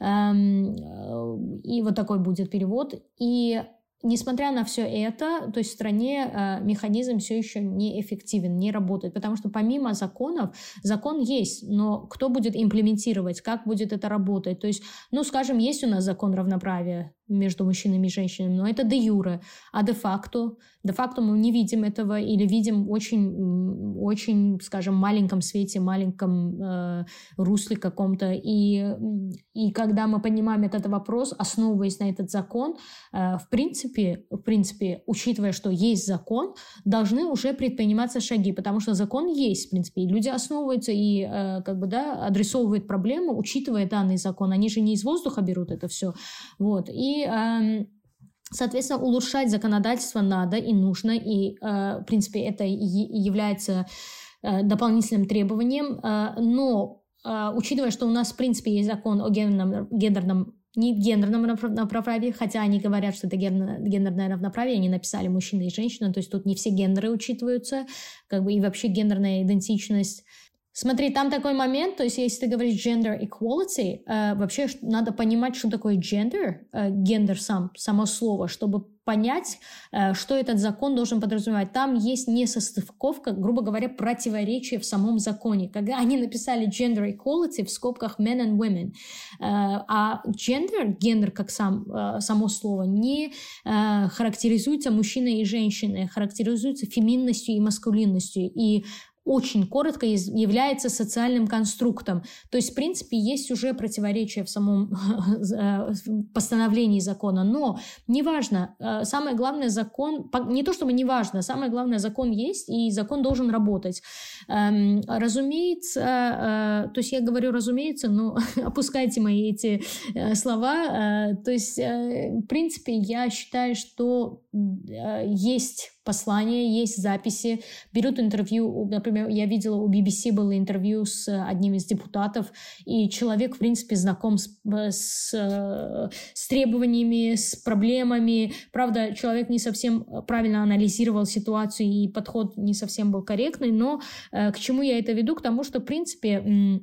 Эм, э, и вот такой будет перевод. И несмотря на все это, то есть в стране э, механизм все еще неэффективен, не работает, потому что помимо законов, закон есть, но кто будет имплементировать, как будет это работать? То есть, ну, скажем, есть у нас закон равноправия, между мужчинами и женщинами, но это де юре, а де факто, де факто мы не видим этого или видим очень, очень, скажем, маленьком свете, маленьком э, русле каком-то, и, и когда мы понимаем этот вопрос, основываясь на этот закон, э, в принципе, в принципе, учитывая, что есть закон, должны уже предприниматься шаги, потому что закон есть, в принципе, и люди основываются и э, как бы, да, адресовывают проблему, учитывая данный закон, они же не из воздуха берут это все, вот, и Эм, соответственно, улучшать законодательство надо и нужно, и, э, в принципе, это является э, дополнительным требованием, э, но учитывая, что у нас, в принципе, есть закон о гендерном, гендерном не гендерном равноправии, хотя они говорят, что это гендерное равноправие, они написали мужчина и женщина, то есть тут не все гендеры учитываются, как бы и вообще гендерная идентичность Смотри, там такой момент, то есть если ты говоришь gender equality, э, вообще надо понимать, что такое gender, э, гендер сам, само слово, чтобы понять, э, что этот закон должен подразумевать. Там есть несостыковка, грубо говоря, противоречие в самом законе. Когда они написали gender equality в скобках men and women, э, а gender, гендер как сам, э, само слово, не э, характеризуется мужчиной и женщиной, характеризуется феминностью и маскулинностью. И очень коротко является социальным конструктом. То есть, в принципе, есть уже противоречие в самом э, постановлении закона, но неважно, э, самое главное закон, не то чтобы неважно, самое главное закон есть, и закон должен работать. Эм, разумеется, э, то есть я говорю разумеется, но опускайте мои эти слова, то есть, в принципе, я считаю, что есть послания, есть записи, берут интервью, например, я видела у BBC было интервью с одним из депутатов, и человек, в принципе, знаком с, с, с требованиями, с проблемами. Правда, человек не совсем правильно анализировал ситуацию, и подход не совсем был корректный, но э, к чему я это веду? К тому, что, в принципе,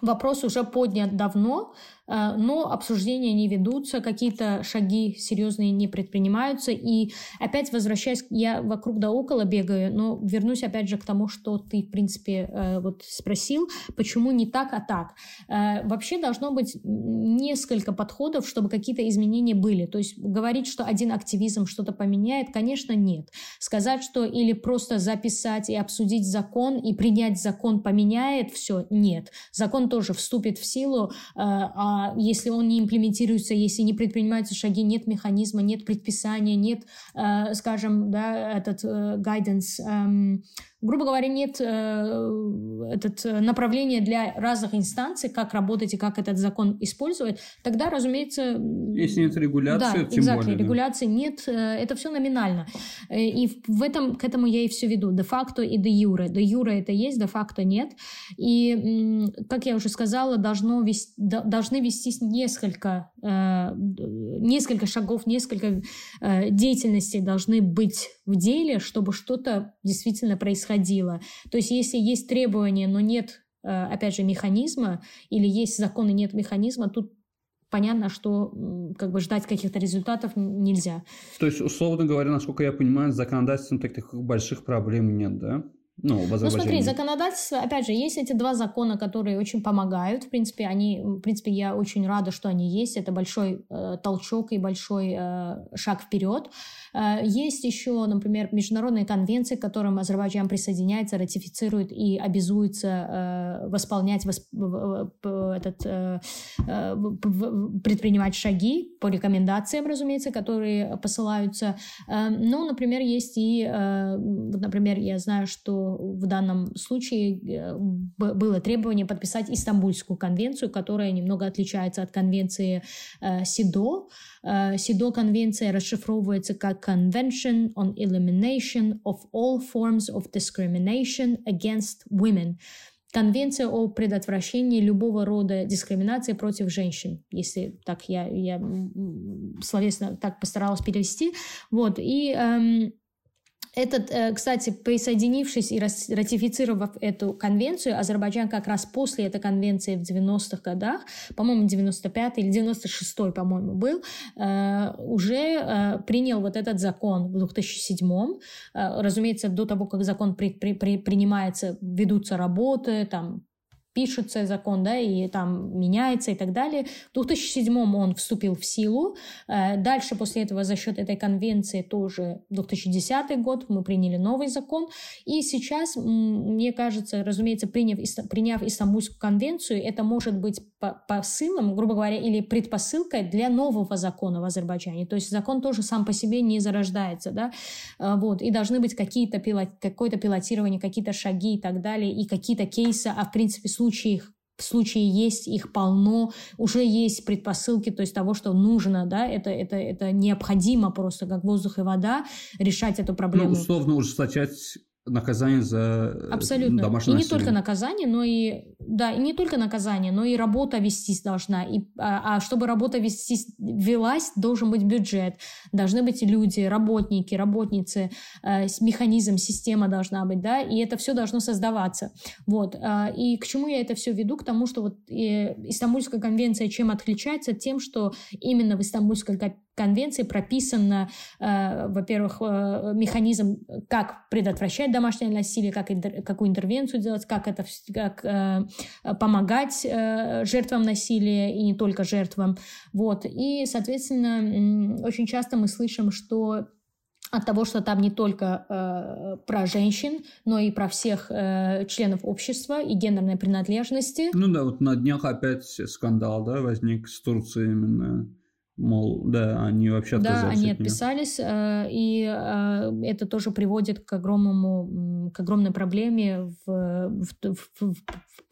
вопрос уже поднят давно, Э, но обсуждения не ведутся, какие-то шаги серьезные не предпринимаются. И опять возвращаясь, я вокруг да около бегаю, но вернусь опять же к тому, что ты, в принципе, э, вот спросил, почему не так, а так. Э, вообще должно быть несколько подходов, чтобы какие-то изменения были. То есть говорить, что один активизм что-то поменяет, конечно, нет. Сказать, что или просто записать и обсудить закон и принять закон поменяет все, нет. Закон тоже вступит в силу, а а если он не имплементируется, если не предпринимаются шаги, нет механизма, нет предписания, нет, э, скажем, да, этот э, guidance, эм, грубо говоря, нет э, этот э, направления для разных инстанций, как работать и как этот закон использовать, тогда, разумеется... Если нет регуляции, да, тем exactly, более. Да. регуляции нет, э, это все номинально. Э, и в этом, к этому я и все веду. Де-факто и де-юре. Де-юре это есть, де-факто нет. И, как я уже сказала, должно вести, должны вестись несколько, э, несколько шагов, несколько э, деятельностей должны быть в деле, чтобы что-то действительно происходило. То есть если есть требования, но нет, э, опять же, механизма, или есть закон и нет механизма, тут понятно, что как бы ждать каких-то результатов нельзя. То есть, условно говоря, насколько я понимаю, с законодательством таких больших проблем нет, да? Ну, в ну, смотри, законодательство, опять же, есть эти два закона, которые очень помогают. В принципе, они, в принципе, я очень рада, что они есть. Это большой э, толчок и большой э, шаг вперед. Э, есть еще, например, международные конвенции, к которым Азербайджан присоединяется, ратифицирует и обязуется э, восполнять, восп... этот, э, э, предпринимать шаги по рекомендациям, разумеется, которые посылаются. Э, но, например, есть и, э, например, я знаю, что в данном случае э, было требование подписать Истамбульскую конвенцию, которая немного отличается от конвенции э, СИДО. Э, СИДО конвенция расшифровывается как Convention on Elimination of All Forms of Discrimination Against Women. Конвенция о предотвращении любого рода дискриминации против женщин, если так я, я словесно так постаралась перевести. Вот. И эм, этот, э, кстати, присоединившись и ратифицировав эту конвенцию, Азербайджан как раз после этой конвенции в 90-х годах, по-моему, 95-й или 96-й, по-моему, был, э, уже э, принял вот этот закон в 2007-м. Разумеется, до того, как закон при, при, при, принимается, ведутся работы, там пишется закон, да, и там меняется и так далее. В 2007 он вступил в силу. Э, дальше после этого за счет этой конвенции тоже 2010 год мы приняли новый закон. И сейчас, мне кажется, разумеется, приняв, приняв Истамбульскую конвенцию, это может быть посылом, грубо говоря, или предпосылкой для нового закона в Азербайджане. То есть закон тоже сам по себе не зарождается, да, э, вот, и должны быть какие-то пилот, какое-то пилотирование, какие-то шаги и так далее, и какие-то кейсы, а в принципе случаи случаях в случае есть, их полно, уже есть предпосылки, то есть того, что нужно, да, это, это, это необходимо просто, как воздух и вода, решать эту проблему. Ну, условно ужесточать наказание за э, Абсолютно. домашнее И не насилие. только наказание, но и да, и не только наказание, но и работа вестись должна. И, а, а чтобы работа вестись, велась, должен быть бюджет, должны быть люди, работники, работницы, э, механизм, система должна быть, да, и это все должно создаваться. Вот. Э, и к чему я это все веду? К тому, что вот э, Истамбульская конвенция чем отличается? Тем, что именно в Истамбульской конвенции прописано, э, во-первых, э, механизм, как предотвращать домашнее насилие, как какую интервенцию делать, как это как, э, помогать жертвам насилия и не только жертвам. Вот. И, соответственно, очень часто мы слышим, что от того, что там не только э, про женщин, но и про всех э, членов общества и гендерной принадлежности. Ну да, вот на днях опять скандал, да, возник с Турцией именно мол, да, они вообще отказались. Да, они от отписались, э, и э, это тоже приводит к огромному, к огромной проблеме в, в, в, в,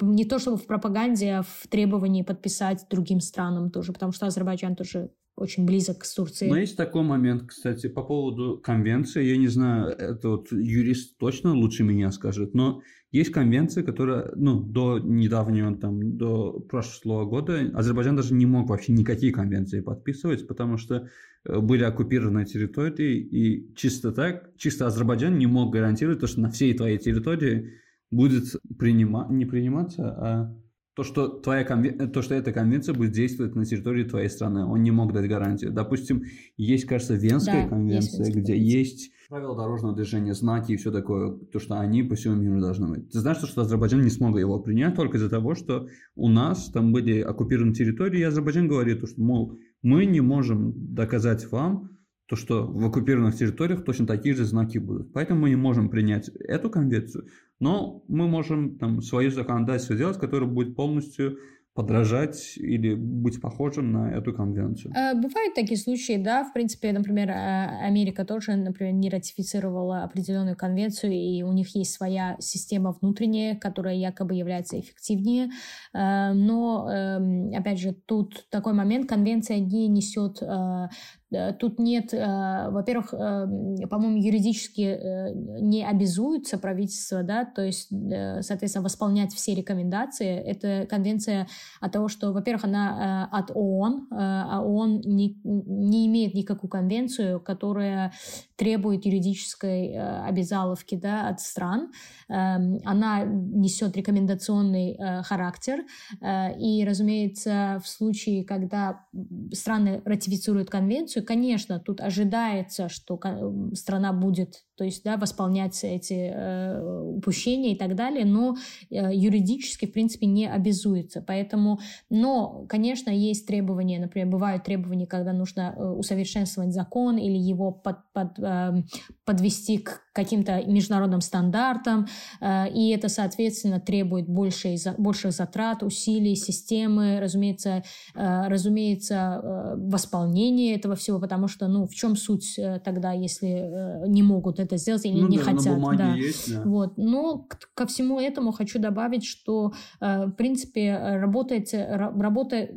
не то чтобы в пропаганде, а в требовании подписать другим странам тоже, потому что Азербайджан тоже очень близок с Турцией. Но есть такой момент, кстати, по поводу конвенции. Я не знаю, это вот юрист точно лучше меня скажет, но есть конвенции, которые, ну, до недавнего, там, до прошлого года Азербайджан даже не мог вообще никакие конвенции подписывать, потому что э, были оккупированы территории, и чисто так, чисто Азербайджан не мог гарантировать то, что на всей твоей территории будет принимать, не приниматься, а то, что, твоя конвен... то, что эта конвенция будет действовать на территории твоей страны. Он не мог дать гарантию. Допустим, есть, кажется, Венская да, конвенция, есть где есть правила дорожного движения, знаки и все такое, то, что они по всему миру должны быть. Ты знаешь, что Азербайджан не смог его принять только из-за того, что у нас там были оккупированы территории, и Азербайджан говорит, что, мол, мы не можем доказать вам, то, что в оккупированных территориях точно такие же знаки будут. Поэтому мы не можем принять эту конвенцию, но мы можем там свое законодательство сделать, которое будет полностью подражать или быть похожим на эту конвенцию. Э, бывают такие случаи, да, в принципе, например, э, Америка тоже, например, не ратифицировала определенную конвенцию, и у них есть своя система внутренняя, которая якобы является эффективнее, э, но, эм, опять же, тут такой момент, конвенция не несет Тут нет, во-первых, по-моему, юридически не обязуются правительство, да, то есть, соответственно, восполнять все рекомендации. Это конвенция от того, что, во-первых, она от ООН, а ООН не, не имеет никакую конвенцию, которая требует юридической обязаловки да, от стран. Эм, она несет рекомендационный характер. И, разумеется, в случае, когда страны ратифицируют конвенцию, конечно, тут ожидается, что страна будет то есть да, восполнять эти э, упущения и так далее, но э, юридически, в принципе, не обязуется. Поэтому, но, конечно, есть требования, например, бывают требования, когда нужно э, усовершенствовать закон или его под, под, э, подвести к каким-то международным стандартам, э, и это, соответственно, требует большей, больших затрат, усилий, системы, разумеется, э, разумеется, э, восполнения этого всего, потому что, ну, в чем суть тогда, если не могут это сделать или ну, не да, хотят. Да. Есть, да. Вот. Но ко всему этому хочу добавить, что, в принципе, работает, работа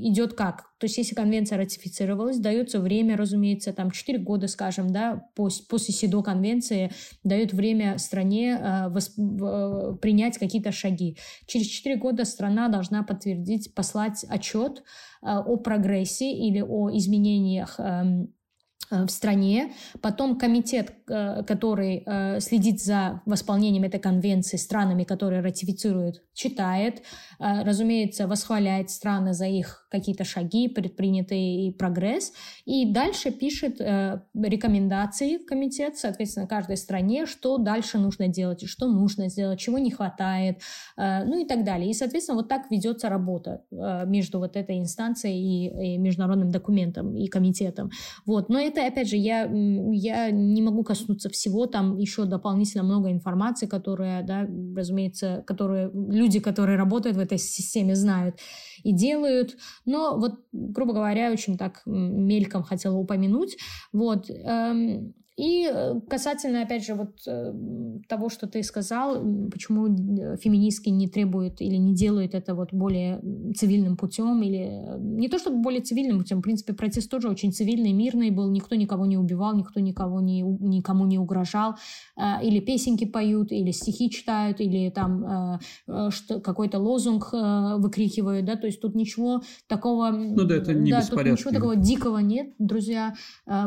идет как? То есть, если конвенция ратифицировалась, дается время, разумеется, там 4 года, скажем, да, после, после СИДО конвенции дает время стране э, восп... принять какие-то шаги. Через 4 года страна должна подтвердить, послать отчет э, о прогрессе или о изменениях э, Э, в стране, потом комитет, э, который э, следит за восполнением этой конвенции странами, которые ратифицируют, читает, разумеется, восхваляет страны за их какие-то шаги, предпринятые и прогресс, и дальше пишет рекомендации в комитет, соответственно, каждой стране, что дальше нужно делать, что нужно сделать, чего не хватает, ну и так далее. И, соответственно, вот так ведется работа между вот этой инстанцией и, международным документом и комитетом. Вот. Но это это, опять же, я, я не могу коснуться всего, там еще дополнительно много информации, которая, да, разумеется, которые люди, которые работают в этой системе, знают и делают. Но вот, грубо говоря, очень так мельком хотела упомянуть. Вот. И э, касательно, опять же, вот э, того, что ты сказал, почему э, феминистки не требуют или не делают это вот более цивильным путем, или не то чтобы более цивильным путем, в принципе, протест тоже очень цивильный, мирный был, никто никого не убивал, никто никого не, никому не угрожал, или песенки поют, или стихи читают, или там какой-то лозунг выкрикивают, да, то есть тут ничего такого... Ну да, это не да, тут ничего такого дикого нет, друзья.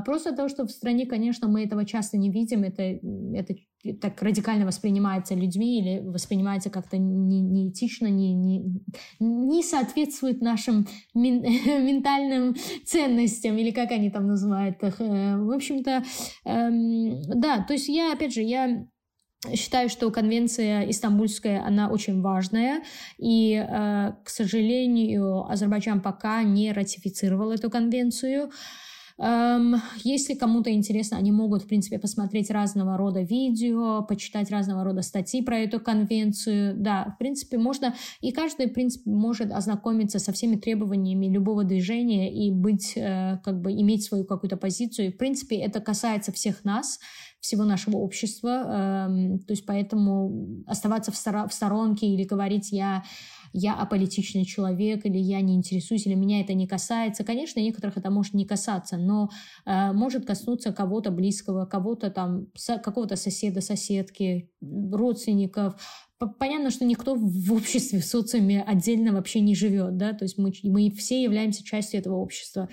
Просто то, что в стране, конечно, мы этого часто не видим, это, это так радикально воспринимается людьми или воспринимается как-то неэтично, не, не, не, не соответствует нашим мен, ментальным ценностям, или как они там называют их. Э, в общем-то, эм, да, то есть я, опять же, я Считаю, что конвенция истамбульская, она очень важная, и, э, к сожалению, Азербайджан пока не ратифицировал эту конвенцию. Эм, если кому-то интересно, они могут, в принципе, посмотреть разного рода видео, почитать разного рода статьи про эту конвенцию. Да, в принципе, можно, и каждый, в принципе, может ознакомиться со всеми требованиями любого движения и быть, э, как бы, иметь свою какую-то позицию. И, в принципе, это касается всех нас, всего нашего общества. Эм, то есть поэтому оставаться в, в сторонке или говорить «я я аполитичный человек, или я не интересуюсь, или меня это не касается. Конечно, некоторых это может не касаться, но э, может коснуться кого-то близкого, кого-то там, со, какого-то соседа, соседки, родственников. Понятно, что никто в обществе, в социуме отдельно вообще не живет, да, то есть мы, мы все являемся частью этого общества.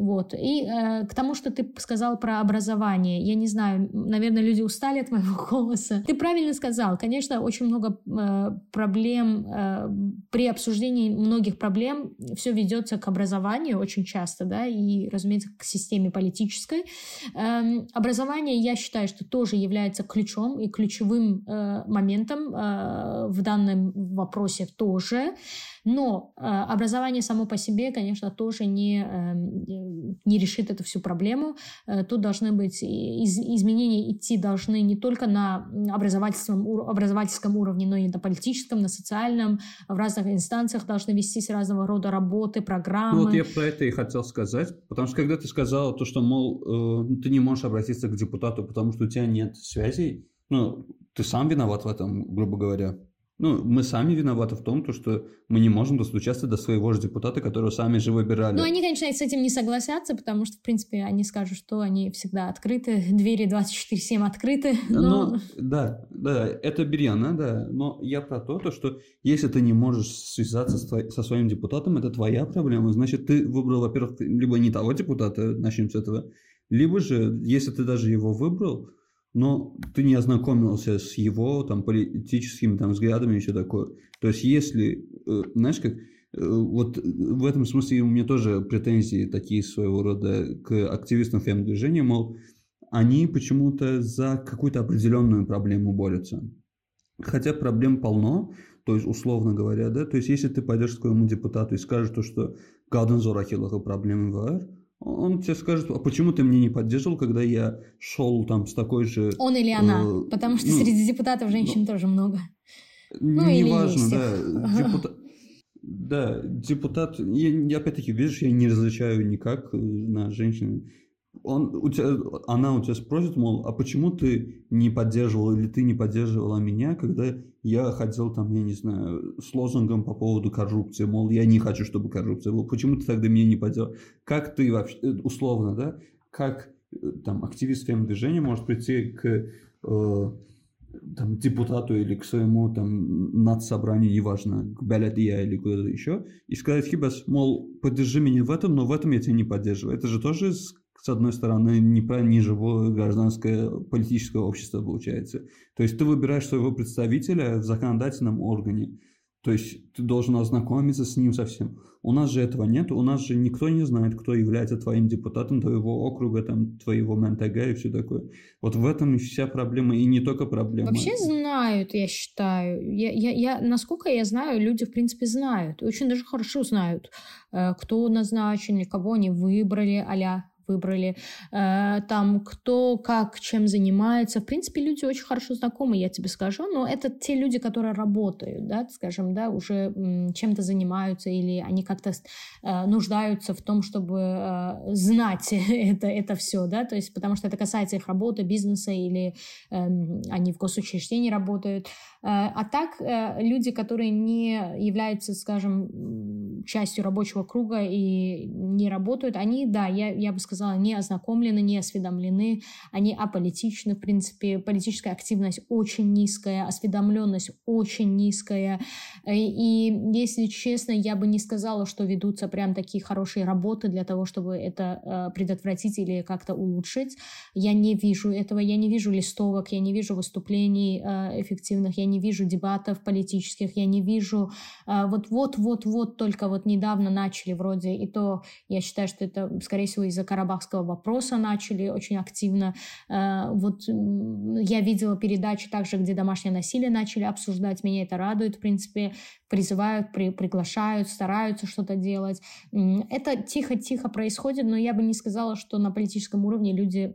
Вот. И э, к тому, что ты сказал про образование, я не знаю, наверное, люди устали от моего голоса. Ты правильно сказал, конечно, очень много э, проблем э, при обсуждении многих проблем все ведется к образованию очень часто, да, и, разумеется, к системе политической. Э, образование, я считаю, что тоже является ключом и ключевым э, моментом э, в данном вопросе тоже. Но э, образование само по себе, конечно, тоже не, э, не решит эту всю проблему. Э, тут должны быть из, изменения идти должны не только на образовательском, образовательском уровне, но и на политическом, на социальном, в разных инстанциях должны вестись разного рода работы, программы. Ну вот я про это и хотел сказать, потому что когда ты сказала то, что, мол, э, ты не можешь обратиться к депутату, потому что у тебя нет связей, ну, ты сам виноват в этом, грубо говоря. Ну, мы сами виноваты в том, то, что мы не можем достучаться до своего же депутата, которого сами же выбирали. Ну, они, конечно, с этим не согласятся, потому что, в принципе, они скажут, что они всегда открыты, двери 24-7 открыты. Но... Ну, да, да, это Берьяна, да. Но я про то, то, что если ты не можешь связаться со своим депутатом, это твоя проблема. Значит, ты выбрал, во-первых, либо не того депутата, начнем с этого, либо же, если ты даже его выбрал, но ты не ознакомился с его там политическими там взглядами и все такое. То есть если, э, знаешь, как э, вот в этом смысле у меня тоже претензии такие своего рода к активистам фем-движения, мол, они почему-то за какую-то определенную проблему борются. Хотя проблем полно, то есть, условно говоря, да, то есть, если ты пойдешь к своему депутату и скажешь то, что Гаден Зорахилаха проблемы var, он тебе скажет, а почему ты мне не поддерживал, когда я шел там с такой же... Он или она, э, потому что ну, среди депутатов женщин ну, тоже много. Ну, неважно, да. Депутат, да, депутат, я, опять-таки, видишь, я не различаю никак на женщин он, у тебя, она у тебя спросит, мол, а почему ты не поддерживал или ты не поддерживала меня, когда я ходил там, я не знаю, с лозунгом по поводу коррупции, мол, я не хочу, чтобы коррупция была, почему ты тогда меня не поддержал? Как ты вообще, э, условно, да, как э, там активист фем-движения может прийти к э, там, депутату или к своему там надсобранию, неважно, к Белядия или куда-то еще, и сказать, Хибас, мол, поддержи меня в этом, но в этом я тебя не поддерживаю. Это же тоже с одной стороны, неправильно живое гражданское политическое общество получается. То есть ты выбираешь своего представителя в законодательном органе. То есть ты должен ознакомиться с ним совсем. У нас же этого нет, у нас же никто не знает, кто является твоим депутатом твоего округа, там, твоего МНТГ и все такое. Вот в этом вся проблема, и не только проблема. Вообще знают, я считаю. Я, я, я, насколько я знаю, люди, в принципе, знают. Очень даже хорошо знают, э, кто назначен, кого они выбрали, а выбрали, э, там кто как чем занимается. В принципе, люди очень хорошо знакомы, я тебе скажу, но это те люди, которые работают, да, скажем, да, уже чем-то занимаются или они как-то э, нуждаются в том, чтобы э, знать это, это все, да, то есть потому что это касается их работы, бизнеса или эм, они в госучреждении работают. А так люди, которые не являются, скажем, частью рабочего круга и не работают, они, да, я, я бы сказала, не ознакомлены, не осведомлены, они аполитичны, в принципе, политическая активность очень низкая, осведомленность очень низкая. Э, и, если честно, я бы не сказала, что ведутся прям такие хорошие работы для того, чтобы это э, предотвратить или как-то улучшить. Я не вижу этого, я не вижу листовок, я не вижу выступлений э, эффективных, я не вижу дебатов политических, я не вижу вот-вот-вот-вот только вот недавно начали вроде, и то я считаю, что это, скорее всего, из-за карабахского вопроса начали очень активно. Э, вот я видела передачи также, где домашнее насилие начали обсуждать. Меня это радует, в принципе. Призывают, при, приглашают, стараются что-то делать. Это тихо-тихо происходит, но я бы не сказала, что на политическом уровне люди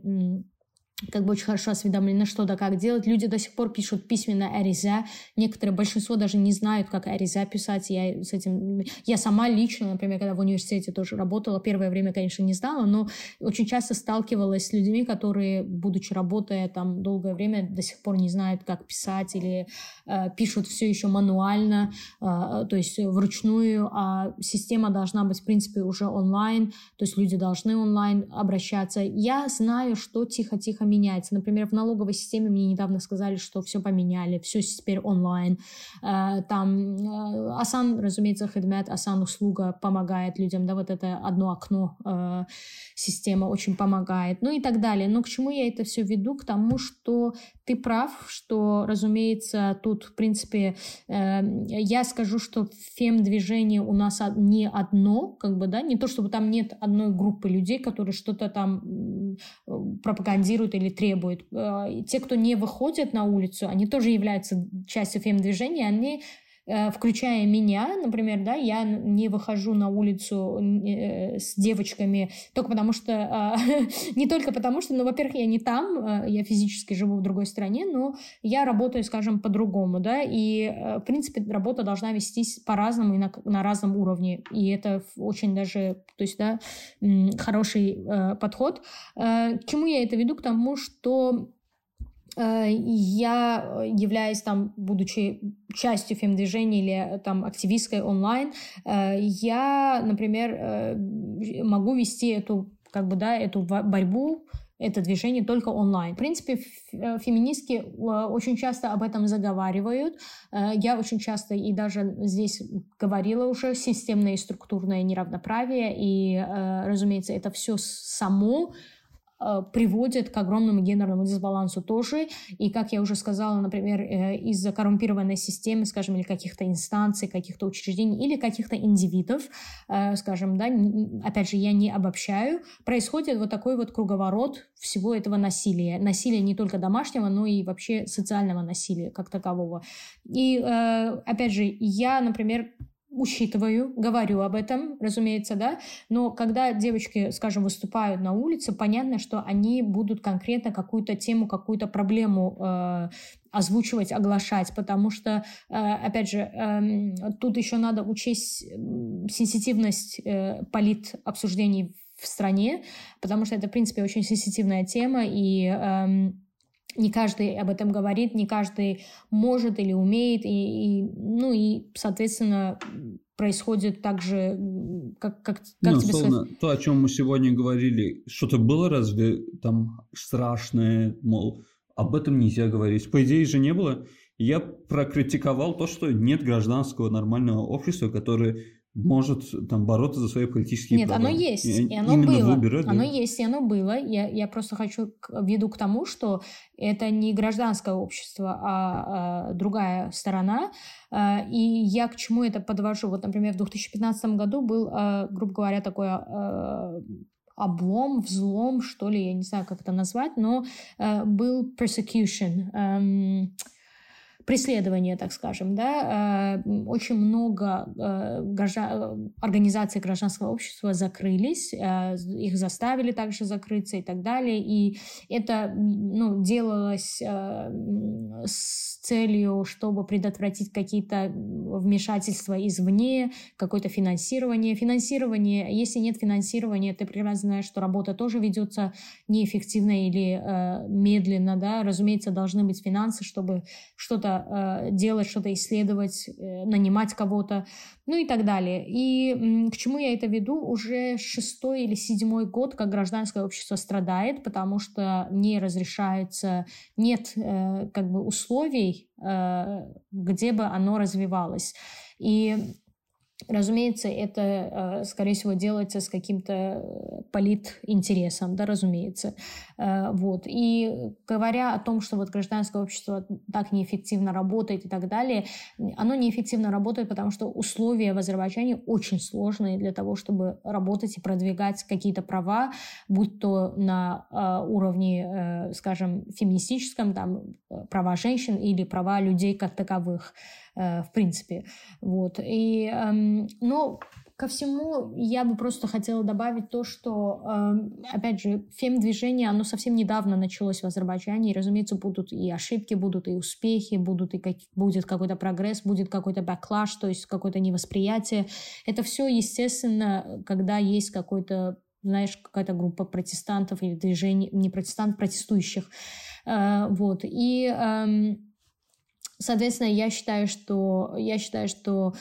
как бы очень хорошо осведомлены, что да как делать. Люди до сих пор пишут письменно Ариза. Некоторые, большинство даже не знают, как Ариза писать. Я с этим... Я сама лично, например, когда в университете тоже работала, первое время, конечно, не знала, но очень часто сталкивалась с людьми, которые, будучи работая там долгое время, до сих пор не знают, как писать или э, пишут все еще мануально, э, то есть вручную, а система должна быть, в принципе, уже онлайн, то есть люди должны онлайн обращаться. Я знаю, что тихо-тихо меняется. Например, в налоговой системе мне недавно сказали, что все поменяли, все теперь онлайн. Э, там э, Асан, разумеется, Хедмет, Асан услуга помогает людям, да, вот это одно окно э, система очень помогает, ну и так далее. Но к чему я это все веду? К тому, что ты прав, что, разумеется, тут, в принципе, я скажу, что фем-движение у нас не одно, как бы, да, не то, чтобы там нет одной группы людей, которые что-то там пропагандируют или требует. Э, те, кто не выходят на улицу, они тоже являются частью фем-движения, они Э, включая меня, например, да, я не выхожу на улицу э, с девочками только потому что, а, не только потому что, ну, во-первых, я не там, э, я физически живу в другой стране, но я работаю, скажем, по-другому, да, и, в принципе, работа должна вестись по-разному и на, на разном уровне, и это очень даже, то есть, да, хороший подход. К чему я это веду? К тому, что э, я являюсь там, будучи частью фем-движения или там активисткой онлайн, я, например, могу вести эту как бы, да, эту борьбу это движение только онлайн. В принципе, э, феминистки э, очень часто об этом заговаривают. Э, я очень часто и даже здесь говорила уже системное и структурное неравноправие, и, разумеется, это все само Э, приводит к огромному гендерному дисбалансу тоже. И, как я уже сказала, например, э, из-за коррумпированной системы, скажем, или каких-то инстанций, каких-то учреждений, или каких-то индивидов, э, скажем, да, опять же, я не обобщаю, происходит вот такой вот круговорот всего этого насилия. Насилия не только домашнего, но и вообще социального насилия как такового. И, опять же, я, например, учитываю, говорю об этом, разумеется, да, но когда девочки, скажем, выступают на улице, понятно, что они будут конкретно какую-то тему, какую-то проблему э, озвучивать, оглашать, потому что, э, опять же, э, тут еще надо учесть сенситивность э, полит обсуждений в стране, потому что это, в принципе, очень сенситивная тема, и э, не каждый об этом говорит, не каждый может или умеет, и, и ну и, соответственно, происходит так же, как, как, как ну, тебе сказать? То, о чем мы сегодня говорили, что-то было разве там страшное, мол, об этом нельзя говорить. По идее же не было. Я прокритиковал то, что нет гражданского нормального общества, которое может там бороться за свои политические Нет, права. оно есть, и, и оно Именно было. Выбирать, оно да. есть, и оно было. Я, я просто хочу веду к тому, что это не гражданское общество, а, а другая сторона. А, и я к чему это подвожу? Вот, например, в 2015 году был, а, грубо говоря, такой а, облом, взлом, что ли, я не знаю, как это назвать, но а, был persecution. А, преследования, так скажем, да, э, очень много э, организаций гражданского общества закрылись, э, их заставили также закрыться и так далее, и это ну, делалось с целью, чтобы предотвратить какие-то вмешательства извне, какое-то финансирование. Финансирование, если нет финансирования, ты прекрасно знаешь, что работа тоже ведется неэффективно или э, медленно, да, разумеется, должны быть финансы, чтобы что-то э, делать, что-то исследовать, э, нанимать кого-то, ну и так далее. И к чему я это веду? Уже шестой или седьмой год, как гражданское общество страдает, потому что не разрешается, нет э, как бы условий, где бы оно развивалось. И Разумеется, это, скорее всего, делается с каким-то политинтересом, да, разумеется. Э, вот. И говоря о том, что вот гражданское общество так неэффективно работает и так далее, оно неэффективно работает, потому что условия в Азербайджане очень сложные для того, чтобы работать и продвигать какие-то права, будь то на уровне, скажем, феминистическом, там, права женщин или права людей как таковых. Э, в принципе. Вот. И, эм, но ко всему я бы просто хотела добавить то, что, эм, опять же, фем-движение, оно совсем недавно началось в Азербайджане, и, разумеется, будут и ошибки, будут и успехи, будут и как, будет какой-то прогресс, будет какой-то бэклаш, то есть какое-то невосприятие. Это все, естественно, когда есть какой-то знаешь, какая-то группа протестантов или движений, не протестантов, протестующих. Э, вот. И эм, Соответственно, я считаю, что, я считаю, что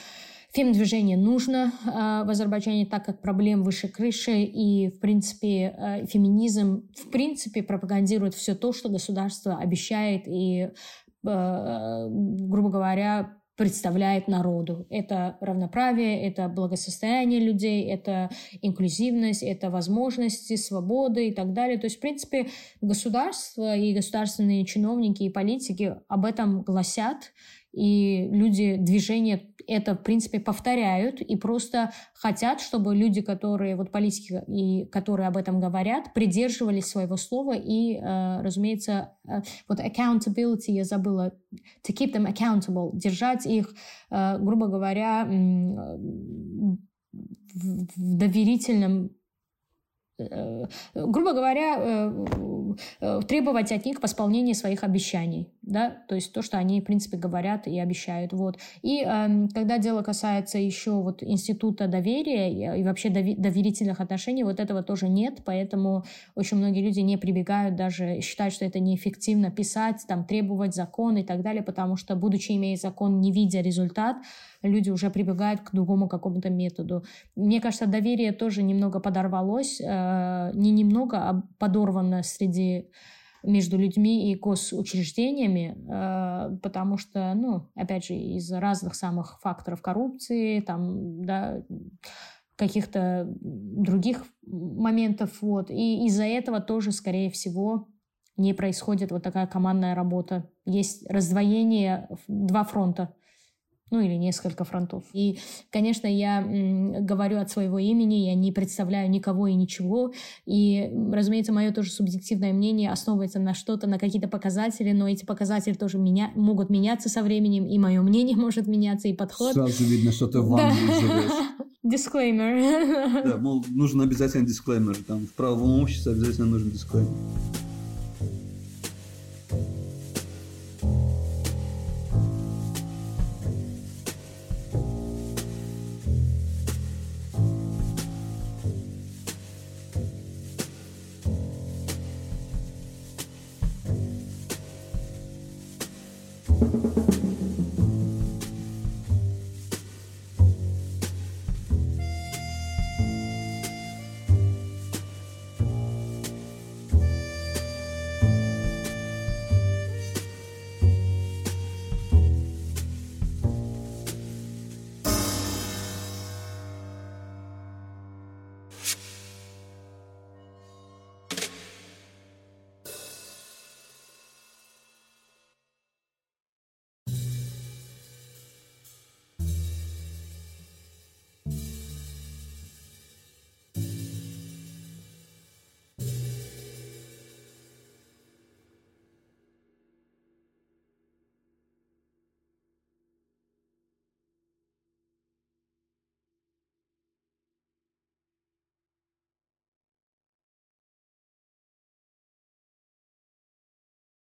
Фем-движение нужно э, в Азербайджане, так как проблем выше крыши, и, в принципе, э, феминизм, в принципе, пропагандирует все то, что государство обещает и, э, грубо говоря, представляет народу. Это равноправие, это благосостояние людей, это инклюзивность, это возможности, свободы и так далее. То есть, в принципе, государство и государственные чиновники и политики об этом гласят, и люди движения это, в принципе, повторяют и просто хотят, чтобы люди, которые, вот политики, и которые об этом говорят, придерживались своего слова и, э, разумеется, э, вот accountability, я забыла, to keep them accountable, держать их, э, грубо говоря, в доверительном грубо говоря, э, требовать от них восполнения своих обещаний, да, то есть то, что они, в принципе, говорят и обещают, вот. И э, когда дело касается еще вот института доверия и вообще доверительных отношений, вот этого тоже нет, поэтому очень многие люди не прибегают даже, считают, что это неэффективно писать, там, требовать закон и так далее, потому что, будучи имея закон, не видя результат, люди уже прибегают к другому какому-то методу. Мне кажется, доверие тоже немного подорвалось, э, не немного, а подорвано среди между людьми и госучреждениями, э, потому что, ну, опять же, из разных самых факторов коррупции, там, да, каких-то других моментов, вот. И из-за этого тоже, скорее всего, не происходит вот такая командная работа. Есть раздвоение, два фронта ну или несколько фронтов. И, конечно, я говорю от своего имени, я не представляю никого и ничего. И, разумеется, мое тоже субъективное мнение основывается на что-то, на какие-то показатели, но эти показатели тоже меня, могут меняться со временем, и мое мнение может меняться, и подход. Сразу видно, что ты в живешь. Дисклеймер. Да, мол, нужен обязательно дисклеймер. Там в правовом обществе обязательно нужен дисклеймер.